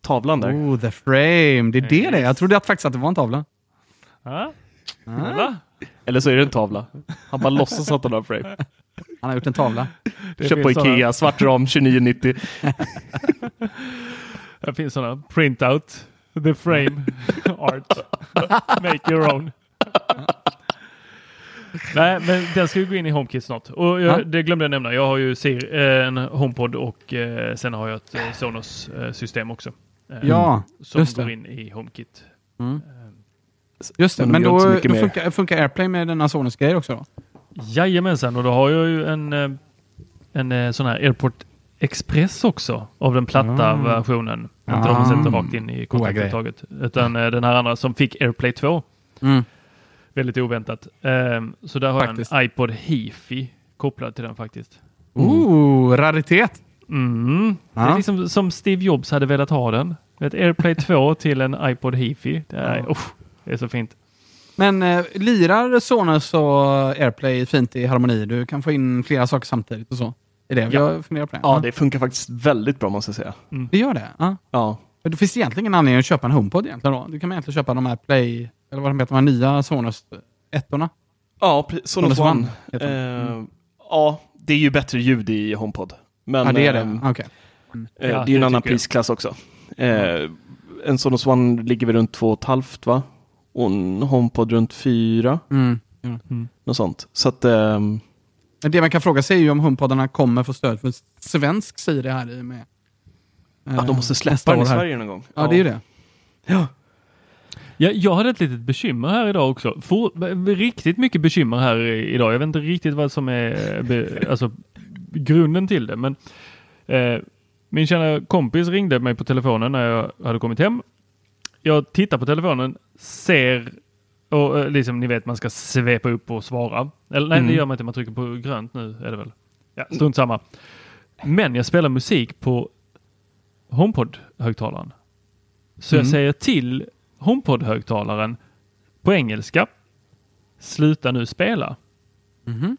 Tavlan där. Oh, the frame. Det är det det är. Jag trodde att faktiskt att det var en tavla. Ja. Ah. Va? Eller så är det en tavla. Han bara låtsas att han har frame. Han har gjort en tavla. Det Köp på Ikea, svart ram 29,90. Det finns sådana printout, the frame art, make your own. Nej, men den ska ju gå in i HomeKit snart. Och jag, Ja. det glömde jag nämna. Jag har ju Siri, eh, en HomePod och eh, sen har jag ett eh, Sonos eh, system också. Eh, Ja, som just går det. in i HomeKit. Mm. Just det, Men men då, då funkar, funkar AirPlay med denna Sonos-grejer också då? Jajamensan, och då har jag ju en, eh, en eh, sån här AirPort Express också av den platta Ah. versionen. Ah. Inte de som sätter rakt in i Goa kontaktföretaget. Utan eh, den här andra som fick AirPlay 2. Mm. Väldigt oväntat. Ehm, så där har Faktiskt. jag en iPod Hifi kopplad till den faktiskt. Ooh, raritet! Mm. Det är liksom som Steve Jobs hade velat ha den. Ett AirPlay 2 till en iPod Hifi. Det är, usch, det är så fint. Men eh, lirar Sonos och AirPlay fint i harmoni? Du kan få in flera saker samtidigt och så? Är det? Ja. Jag funderar på det. Ja, det funkar faktiskt väldigt bra måste jag säga. det gör det? Ja. Ja, Men det finns egentligen ingen anledning att köpa en HomePod egentligen då? Du kan egentligen köpa de här Play, eller vad de heter, de här nya Sonos ettorna. ja Sonos Sonos One. One. Eh, Ja, det är ju bättre ljud i HomePod. Men, ja, det är ehm, det? Okej. Eh, Ja, det är ju en det annan prisklass också. Eh, en Sonos One ligger väl runt 2,5 va? Och en HomePod runt 4. Mm. Ja. Något sånt. Så att, Men det man kan fråga sig är ju om HomePodarna kommer få stöd för svensk Siri här i med. ja, de måste släppa den i. Sverige någon gång. Ja, det är ju det. Ja. Ja, jag hade ett litet bekymmer här idag också. For, riktigt mycket bekymmer här idag. Jag vet inte riktigt vad som är eh, be, alltså, grunden till det. Men eh, min kära kompis ringde mig på telefonen när jag hade kommit hem. Jag tittar på telefonen, ser och eh, liksom ni vet man ska svepa upp och svara. Eller nej, Mm. det gör man inte. Man trycker på grönt nu är det väl. Ja, strunt samma. Men jag spelar musik på HomePod-högtalaren. Så jag Mm. säger till HomePod-högtalaren på engelska. Sluta nu spela. Mhm.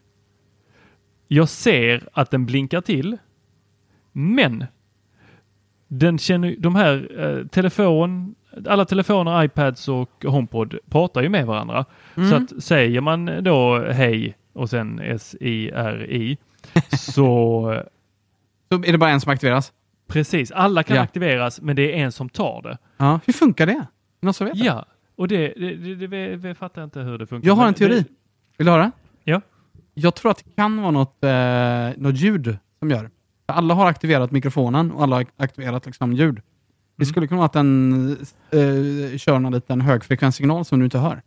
Jag ser att den blinkar till. Men den känner de här eh, telefon, alla telefoner, iPads och HomePod pratar ju med varandra. Mm. Så att säger man då hej och sen S-I-R-I så Så är det bara en som aktiveras? precis, alla kan Ja. aktiveras men det är en som tar det. Ja. Hur funkar det? Någon som vet det? Ja, och det, det, det, det, det, fattar jag inte hur det funkar. Jag har en teori. Vill du höra? Ja. Jag tror att det kan vara något, eh, något ljud som gör. Alla har aktiverat mikrofonen och alla har aktiverat liksom, ljud. Det skulle kunna vara att den eh, kör någon liten högfrekvenssignal som du inte hör.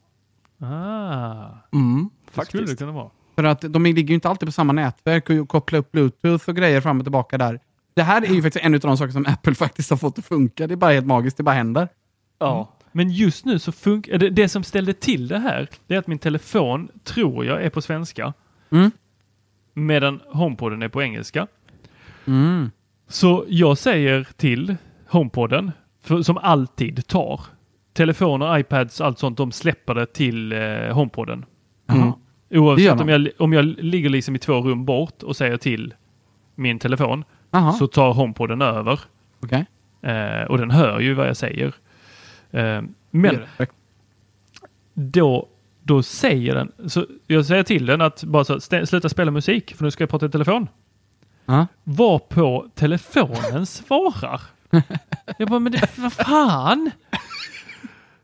ah, Mm, det skulle det faktiskt. kunna vara. För att de ligger ju inte alltid på samma nätverk och koppla upp bluetooth och grejer fram och tillbaka där. Det här är ju faktiskt en av de saker som Apple faktiskt har fått att funka. Det är bara helt magiskt, det bara händer. Ja. Men just nu så funkar det. Det som ställde till det här, det är att min telefon, tror jag, är på svenska. Mm. Medan HomePoden är på engelska. Mm. Så jag säger till HomePoden, för, som alltid tar, telefoner, iPads, allt sånt, de släpper det till eh, HomePoden. Gör Oavsett om jag, om jag ligger liksom i två rum bort och säger till min telefon, Jaha, så tar HomePoden över. okej. Eh, och den hör ju vad jag säger. Eh, men då, då säger den, så jag säger till den att bara så, stä- sluta spela musik för nu ska jag prata i telefon. Ja. Var på telefonen svarar. Jag bara, men det, vad fan?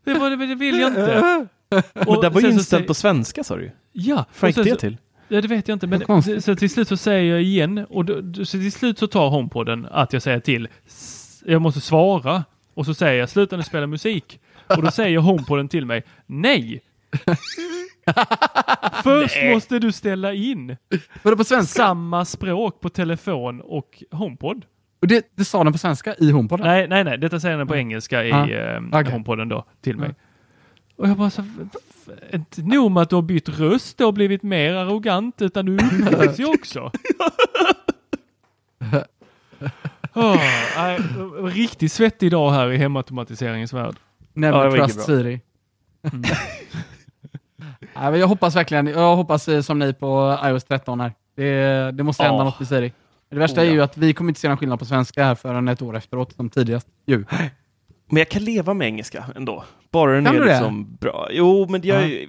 Det, var, det, det vill jag inte. Men det var ju inställt på svenska sa du ju. Ja. Vad och gick det till? Ja, det vet jag inte. Men så till slut så säger jag igen och då, så till slut så tar HomePoden att jag säger till. Jag måste svara och så säger jag sluta nu spela musik. Och då säger HomePoden till mig nej. Först måste du ställa in Var det på svenska? samma språk på telefon och HomePod. Och det, det sa den på svenska i HomePoden? Nej, nej, nej. Detta säger den på engelska i Ah, eh, okej. HomePoden då till mig. Och jag bara så, inte nog med att du har bytt röst och blivit mer arrogant utan du uppför sig också. oh, nej, riktigt svettig dag här i hemautomatiseringens värld. Never Ja, trust. Siri. Nej, men jag hoppas verkligen, jag hoppas eh, som ni på iOS 13 här. Det, det måste hända Ja. något med Siri. Det värsta Oh, är ju ja. att vi kommer inte se någon skillnad på svenska här förrän ett år efteråt, som tidigast. Ju. Men jag kan leva med engelska ändå. Bara den Kan är du det? liksom bra. Jo, men jag, Ja.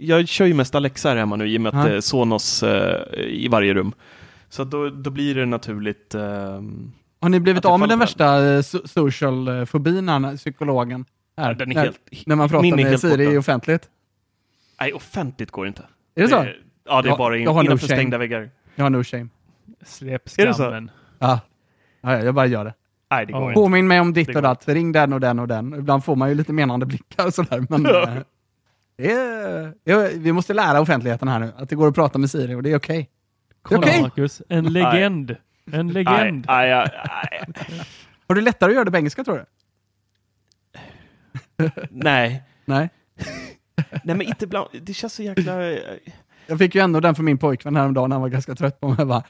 jag kör ju mest Alexa här hemma nu i och med att Ja. det är Sonos eh, i varje rum. Så då, då blir det naturligt. ehm, Har ni blivit det av med den värsta eh, so- social-fobin, här, psykologen? Här, Ja, den är när, helt- när man pratar min med Siri borta. offentligt. nej, offentligt går inte. Är det så? ja, det är Jag- bara in, jag har no innanför shame. stängda väggar. Jag har no shame. Släpp skammen. Ja. ja, jag bara gör det. Nej, det går inte. Påminn mig om ditt Det och datt, ring den och den och den. Ibland får man ju lite menande blickar och sådär. Men, Ja. eh, det är, det är, vi måste lära offentligheten här nu, att det går att prata med Siri och det är okej. Kolla Okej. Marcus, en legend. En legend. nej, nej, nej. Har du lättare att göra det på engelska tror du? nej. Nej. Nej, men inte bland, det känns så jäkla... Jag fick ju ändå den från min pojkvän häromdagen, han var ganska trött på mig. Jag bara,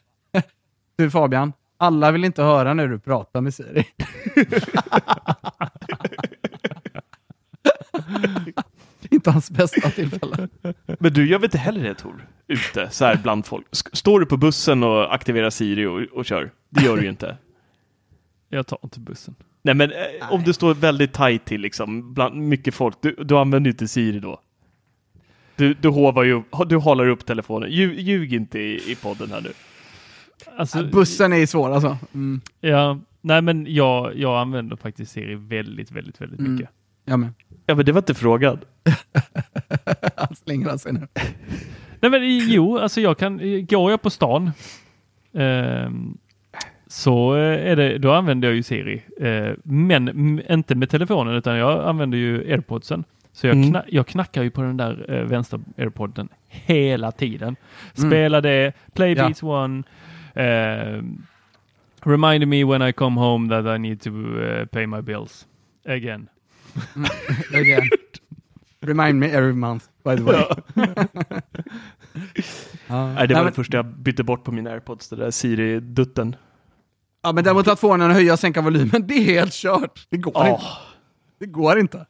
du Fabian, alla vill inte höra när du pratar med Siri. inte hans bästa tillfälle. Men du gör väl inte heller det Tor? Ute, så här bland folk. Står du på bussen och aktiverar Siri och, och kör? Det gör du ju inte. Jag tar inte bussen. Nej, men eh, om du står väldigt tajt till, liksom, bland mycket folk, du, du använder ju inte Siri då. Du, du hovar ju, du håller upp telefonen. Ljug, ljug inte i, i podden här nu. Alltså, Bussen är svår alltså. Mm. Ja, nej men jag, jag använder faktiskt Siri väldigt, väldigt, väldigt Mm. mycket. Jag med. Ja, men det var inte frågan. Han slänger sig nu. Nej men jo, alltså jag kan, går jag på stan ehm, så eh, är det, då använder jag ju Siri. Eh, men inte med telefonen utan jag använder ju airpodsen. Så jag, Mm. kna, jag knackar ju på den där eh, vänstra airpodden hela tiden. Mm. Spela det, play Ja. beats one, eh, remind me when I come home that I need to eh, pay my bills again. Again. Remind me every month, by the way. Ja. Nej, det var Nej, det men, första jag bytte bort på mina airpods, det där Siri-dutten. ja, men däremot att få den att höja och sänka volymen, det är helt kört. Det går Ja. inte. Det går inte.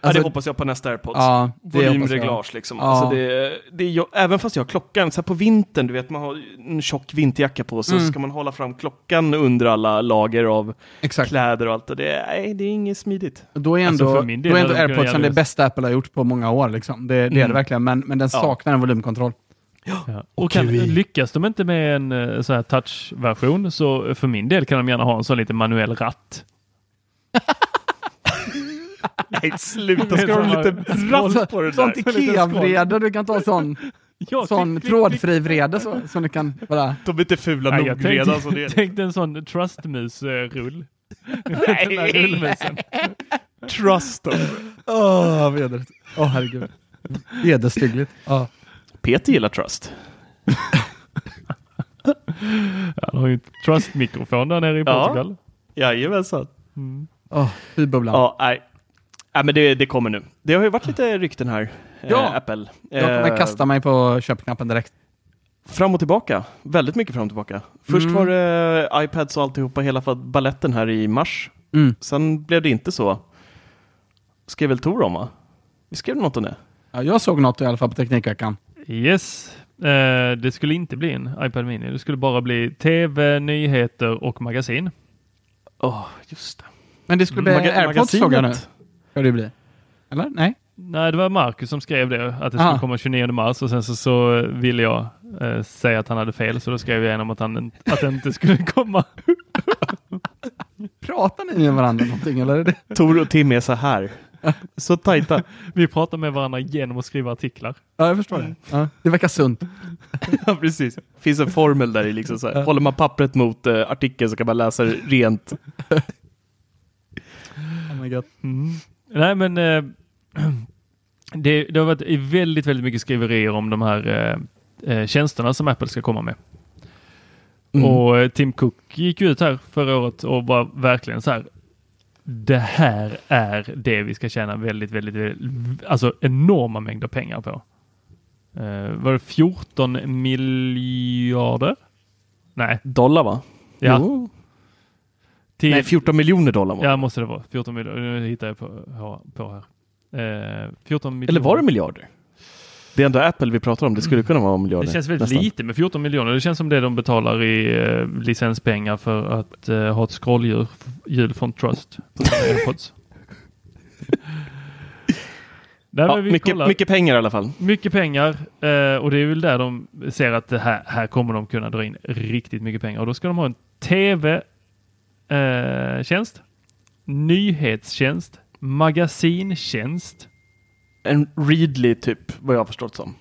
Ja, Alltså- det hoppas jag på nästa airpods. Ja, jag. Volymreglage liksom. Ja. Alltså det, det är, ju- även fast jag har klockan, så här på vintern, du vet man har en tjock vinterjacka på sig, Mm. så ska man hålla fram klockan under alla lager av Exakt. kläder och allt. Och det, nej, det är inget smidigt. Då är ändå, Alltså, del då är ändå göra det bästa Apple har gjort på många år. Liksom. Det, det är det Mm. verkligen, men, men den Ja. saknar en volymkontroll. Ja. Och kan, lyckas de inte med en eh, så här touch-version så för min del kan de gärna ha en sån lite manuell ratt. Nej, sluta, ska de lite ratt på det där? Sånt Ikea-vrede, du kan ta sån, Jag sån trådfri vrede så, som du kan bara... De är inte fula nog jag redan. tänkte, Så det är... tänkte en sån trustmus-rull. Nej. Trust them. Åh, vedrigt. Åh, herregud. Vederstyggligt. Ja. Peter gillar trust. Han har ju en trust-mikrofon där nere i Ja. Portugal. Jajamensan. Åh, fy bubblan. Ja, nej. Nej, men det, det kommer nu. Det har ju varit lite rykten här, Ja. eh, Apple. Jag kommer Eh, kasta mig på köpknappen direkt. Fram och tillbaka. Väldigt mycket fram och tillbaka. Först Mm. var det iPads och alltihopa, hela balletten här i mars. Mm. Sen blev det inte så. Skrev väl Tor om va? Vi skrev något om det. Ja, jag såg något i alla fall på Teknikveckan. Yes. Eh, det skulle inte bli en iPad Mini. Det skulle bara bli tv, nyheter och magasin. Åh, just det. Men det skulle bli Maga- airpods såg jag nu. Ska det bli? Eller? Nej? Nej, det var Marcus som skrev det, att det Aha. skulle komma 29 mars och sen så, så ville jag eh, säga att han hade fel, så då skrev jag igenom att, han, att det inte skulle komma. Pratar ni med varandra någonting eller? Är det? Tor och Tim är så här. Så tajta. Vi pratar med varandra genom att skriva artiklar. Ja, jag förstår det. Ja, det verkar sunt. ja, precis. finns en formel där i. Liksom så här. Håller man pappret mot eh, artikeln så kan man läsa det rent. Oh my God. Mm. Nej, men eh, det, det har varit väldigt, väldigt mycket skriverier om de här eh, eh, tjänsterna som Apple ska komma med. Mm. Och eh, Tim Cook gick ut här förra året och var verkligen så här. Det här är det vi ska tjäna väldigt, väldigt, väldigt alltså enorma mängder pengar på. Eh, var det 14 miljarder? Nej. Dollar va? Ja. Jo. Till, Nej, 14 miljoner dollar var det. Ja, måste det vara. 14 miljoner. Nu hittar jag på, på här. Eh, 14 miljoner. Eller var det miljarder? Det är ändå Apple vi pratar om. Det skulle kunna vara miljarder. Det känns väldigt nästan. lite med 14 miljoner. Det känns som det de betalar i eh, licenspengar för att eh, ha ett scrollhjul hjul från Trust. Ja, mycket, mycket pengar i alla fall. Mycket pengar eh, och det är väl där de ser att det här, här kommer de kunna dra in riktigt mycket pengar och då ska de ha en tv-tjänst, nyhetstjänst, magasintjänst, En Readly typ, vad jag har förstått som.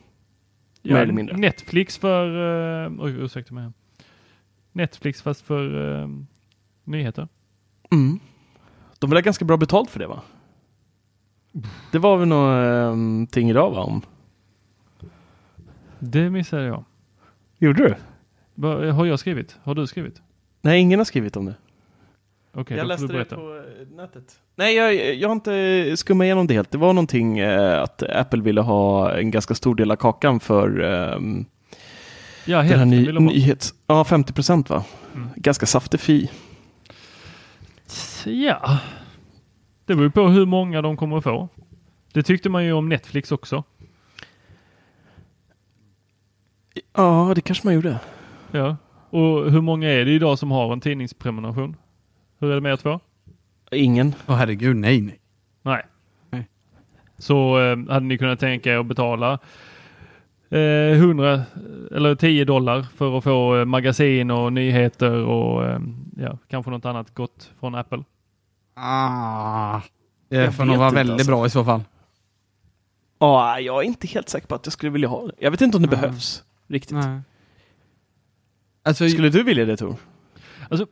Mer eller mindre. Netflix för, uh, oj ursäkta mig. Netflix fast för uh, nyheter. Mm. De vill ha ganska bra betalt för det va? Det var väl någonting idag va? Om. Det missade jag. Gjorde du? Har jag skrivit? Har du skrivit? Nej, ingen har skrivit om det. Okej, jag då får läste det på eh, nätet. Nej, jag, jag har inte skummat igenom det helt. Det var någonting eh, att Apple ville ha en ganska stor del av kakan för ehm, Ja, den här ny, nyhets... Ja, 50 procent va? Mm. Ganska saftig fi. Ja, det beror ju på hur många de kommer att få. Det tyckte man ju om Netflix också. Ja, det kanske man gjorde. Ja, och hur många är det idag som har en tidningsprenumeration? Hur är det med er två? Ingen. Åh herregud, nej, nej. Nej. Nej. Så eh, hade ni kunnat tänka er att betala eh, 100 eller 10 dollar för att få eh, magasin och nyheter och eh, ja, kanske något annat gott från Apple. Ah, det får nog vara väldigt alltså. bra i så fall. Ja, jag är inte helt säker på att jag skulle vilja ha det. Jag vet inte om det Nej. behövs riktigt. Nej. Alltså, Skulle du vilja det Tor? Alltså,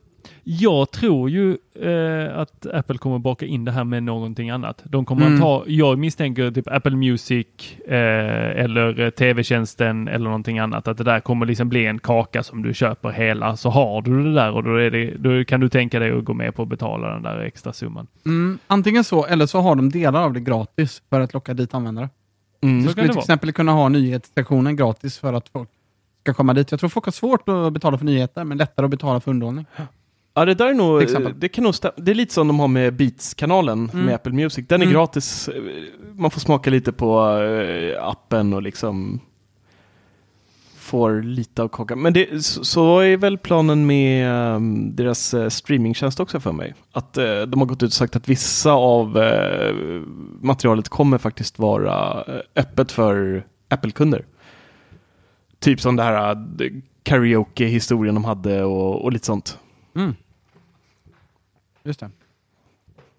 jag tror ju eh, att Apple kommer baka in det här med någonting annat. De kommer Mm. att ta, jag misstänker typ Apple Music eh, eller eh, tv-tjänsten eller någonting annat. Att det där kommer liksom bli en kaka som du köper hela så har du det där och då, det, då kan du tänka dig att gå med på att betala den där extra summan. Mm, antingen så, eller så har de delar av det gratis för att locka dit användare. Mm. Så Så skulle till vara. exempel kunna ha nyhetssektionen gratis för att folk ska komma dit. Jag tror folk har svårt att betala för nyheter, men lättare att betala för underhållning. Ja, det där är nog, det kan nog det är lite som de har med Beats-kanalen Mm. med Apple Music. Den är Mm. gratis, man får smaka lite på eh, appen och liksom får lite av kakan. Men det, så, så är väl planen med ehm, deras eh, streamingtjänst också för mig. Att eh, de har gått ut och sagt att vissa av eh, materialet kommer faktiskt vara öppet för Apple-kunder. Typ som det här eh, karaoke-historien de hade och, och lite sånt. Mm. Just det.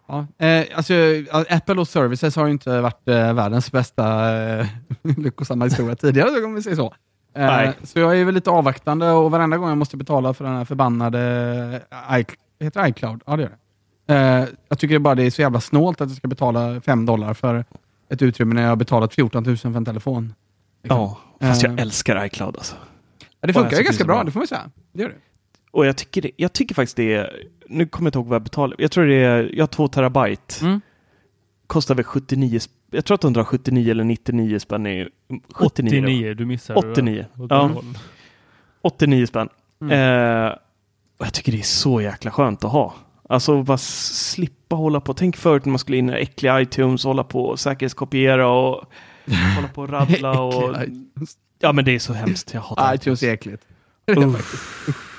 Ja, eh, alltså, ja, Apple och services har ju inte varit eh, världens bästa eh, lyckosamma historia tidigare, om vi säger så. Eh, så jag är väl lite avvaktande och varenda gång jag måste betala för den här förbannade I, heter det iCloud? Ja, det gör det. Eh, jag tycker bara det är så jävla snålt att jag ska betala 5 dollar för ett utrymme när jag har betalat 14 000 för en telefon. Ja, fast jag Eh, älskar iCloud alltså. ja, det funkar ju ganska bra, bra. det får man säga. Det gör det. Och jag tycker, det, jag tycker faktiskt det är, nu kommer jag inte ihåg vad jag betalar, jag tror det är, jag har två terabyte. Mm. Kostar väl 79, sp- jag tror att 179 eller 99 spänn är 79. då. 89, du missade. 89. Åt Ja. det hållet. 89 spänn. Mm. Eh, och jag tycker det är så jäkla skönt att ha. Alltså bara slippa hålla på. Tänk förut när man skulle in i äckliga iTunes och hålla på och säkerhetskopiera och hålla på och rabbla och... ITunes. Ja men det är så hemskt. Jag hatar iTunes är äckligt. Uff.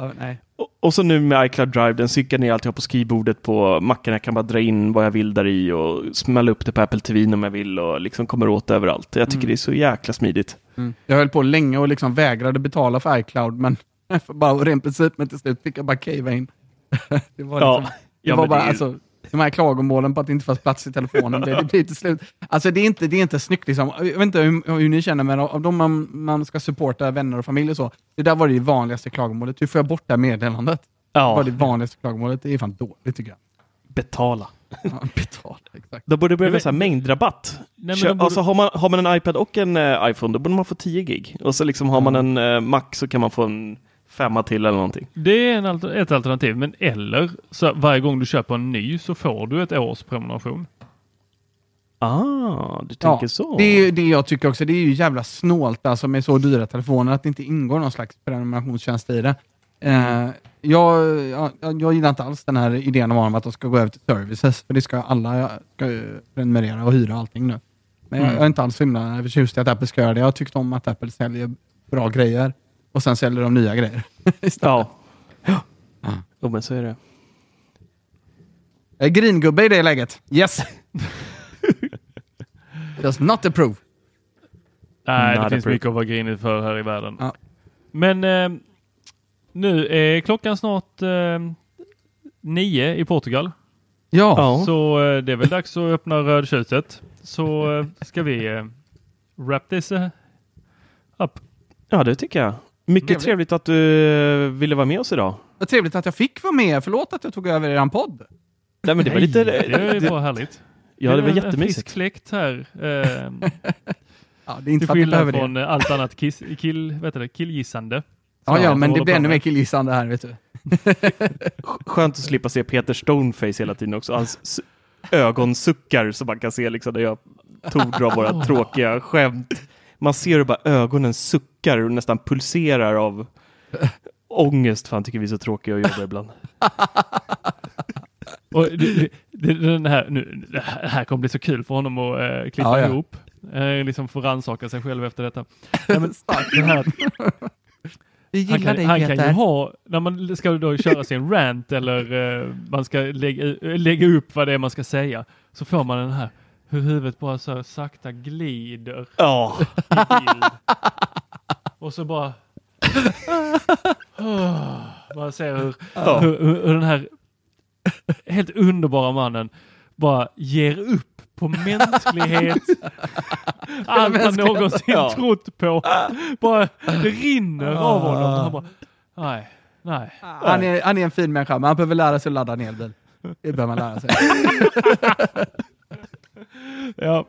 Ja, nej. Och, och så nu med iCloud Drive, den synkar ner alltihop på skrivbordet på macken. Jag kan bara dra in vad jag vill där i och smälla upp det på Apple TV om jag vill och liksom kommer åt överallt. Jag tycker Mm. det är så jäkla smidigt. Mm. Jag höll på länge och liksom vägrade betala för iCloud, men för bara ren princip, men till slut fick jag bara cava in. det var, Ja. liksom, det Ja, var men bara, det är- alltså, de här klagomålen på att det inte fanns plats i telefonen, det, det blir till slut... Alltså det är inte, det är inte snyggt liksom. Jag vet inte hur, hur ni känner, men av de man, man ska supporta vänner och familj och så, det där var det vanligaste klagomålet. Hur får jag bort det här meddelandet? Det var det vanligaste klagomålet. Det är fan dåligt tycker jag. Betala. Ja, betala, exakt. Då borde det börja med så här mängdrabatt. Nej, men Kö- de borde- Alltså har man, har man en iPad och en eh, iPhone, då borde man få 10 gig. Och så liksom har man en eh, Mac så kan man få en femma till eller någonting. Det är en ett alternativ, men eller så varje gång du köper en ny så får du ett års prenumeration. Ah, du tänker så. Det är det jag tycker också. Det är ju jävla snålt alltså, med så dyra telefoner att det inte ingår någon slags prenumerationstjänst i det. Eh, jag, jag, jag gillar inte alls den här idén om att de ska gå över till services, för det ska alla ska prenumerera och hyra allting nu. Men jag, Mm. jag är inte alls så himla förtjust i att Apple ska göra det. Jag har tyckt om att Apple säljer bra grejer och sen säljer de nya grejer. Ja. Jo, men så är det. Jag är gringubbe i det läget. Yes! Does not approve. Nej, Not det finns mycket att vara grinig för här i världen. Ja. Men eh, nu är klockan snart eh, nio i Portugal. Ja. Ja. Så eh, det är väl dags att öppna rödtjuset. Så eh, ska vi eh, wrap this eh, up. Ja, det tycker jag. Mycket Trevligt. trevligt att du eh, ville vara med oss idag. Vad trevligt att jag fick vara med. Förlåt att jag tog över er podd. Nej, men det var lite... det det- bara härligt. Ja, det var är En frisk jättemysigt. fläkt här. Eh, Ja, det är inte till skillnad behöver det. från eh, allt annat kiss, kill, vet du, det, killgissande. Ja, ja, men de det blir ännu mer killgissande här, vet du. Skönt att slippa se Peter Stoneface hela tiden också. Hans ögonsuckar som man kan se liksom när jag tog dra våra tråkiga skämt. Man ser hur bara ögonen suckar och nästan pulserar av ångest för han tycker vi är så tråkiga att jobba ibland. Och det, det, den här, nu, det här kommer bli så kul för honom att eh, klippa Ja, ja. ihop. Eh, liksom få rannsaka sig själv efter detta. Nej, men, den här, Vi han kan, dig, han kan ju ha, när man ska då köra sin rant eller eh, man ska lägga, eh, lägga upp vad det är man ska säga, så får man den här hur huvudet bara så sakta glider i bild. Och så bara... Man ser hur, hur, hur, hur den här helt underbara mannen bara ger upp på mänsklighet. Allt han någonsin Ja. trott på. Bara, det rinner av honom. Han bara, nej. Nej. Han är, han är en fin människa, men han behöver lära sig att ladda en elbil. Det behöver man lära sig. Ja.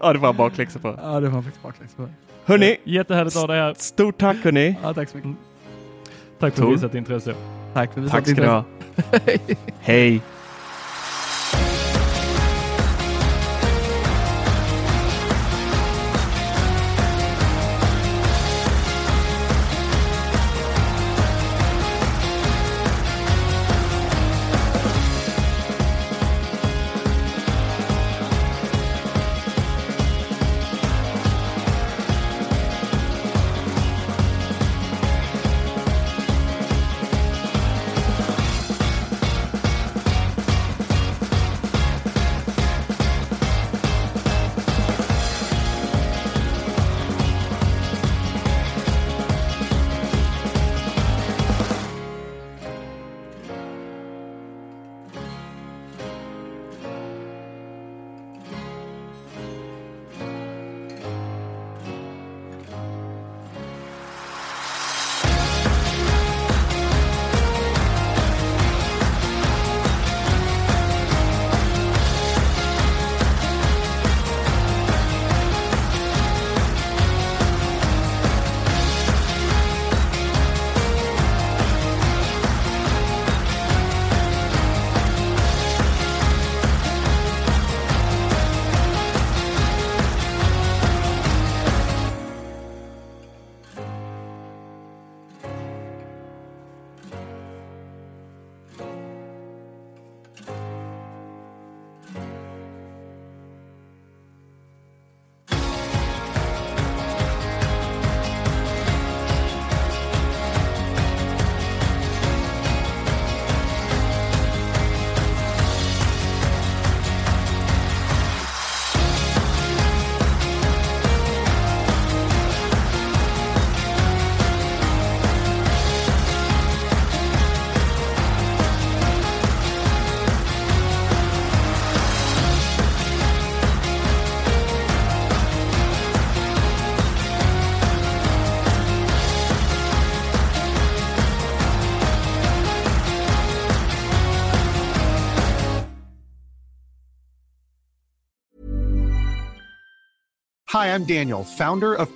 Ja, det var bakläxa på. ja, det var faktiskt bakläxa på. Hörni, Jättehärligt att ha dig här. stort tack hörni. Ja, tack så mycket. Tack för Tor. visat intresse. Tack för Tack ska ni ha. Hej. I'm Daniel, founder of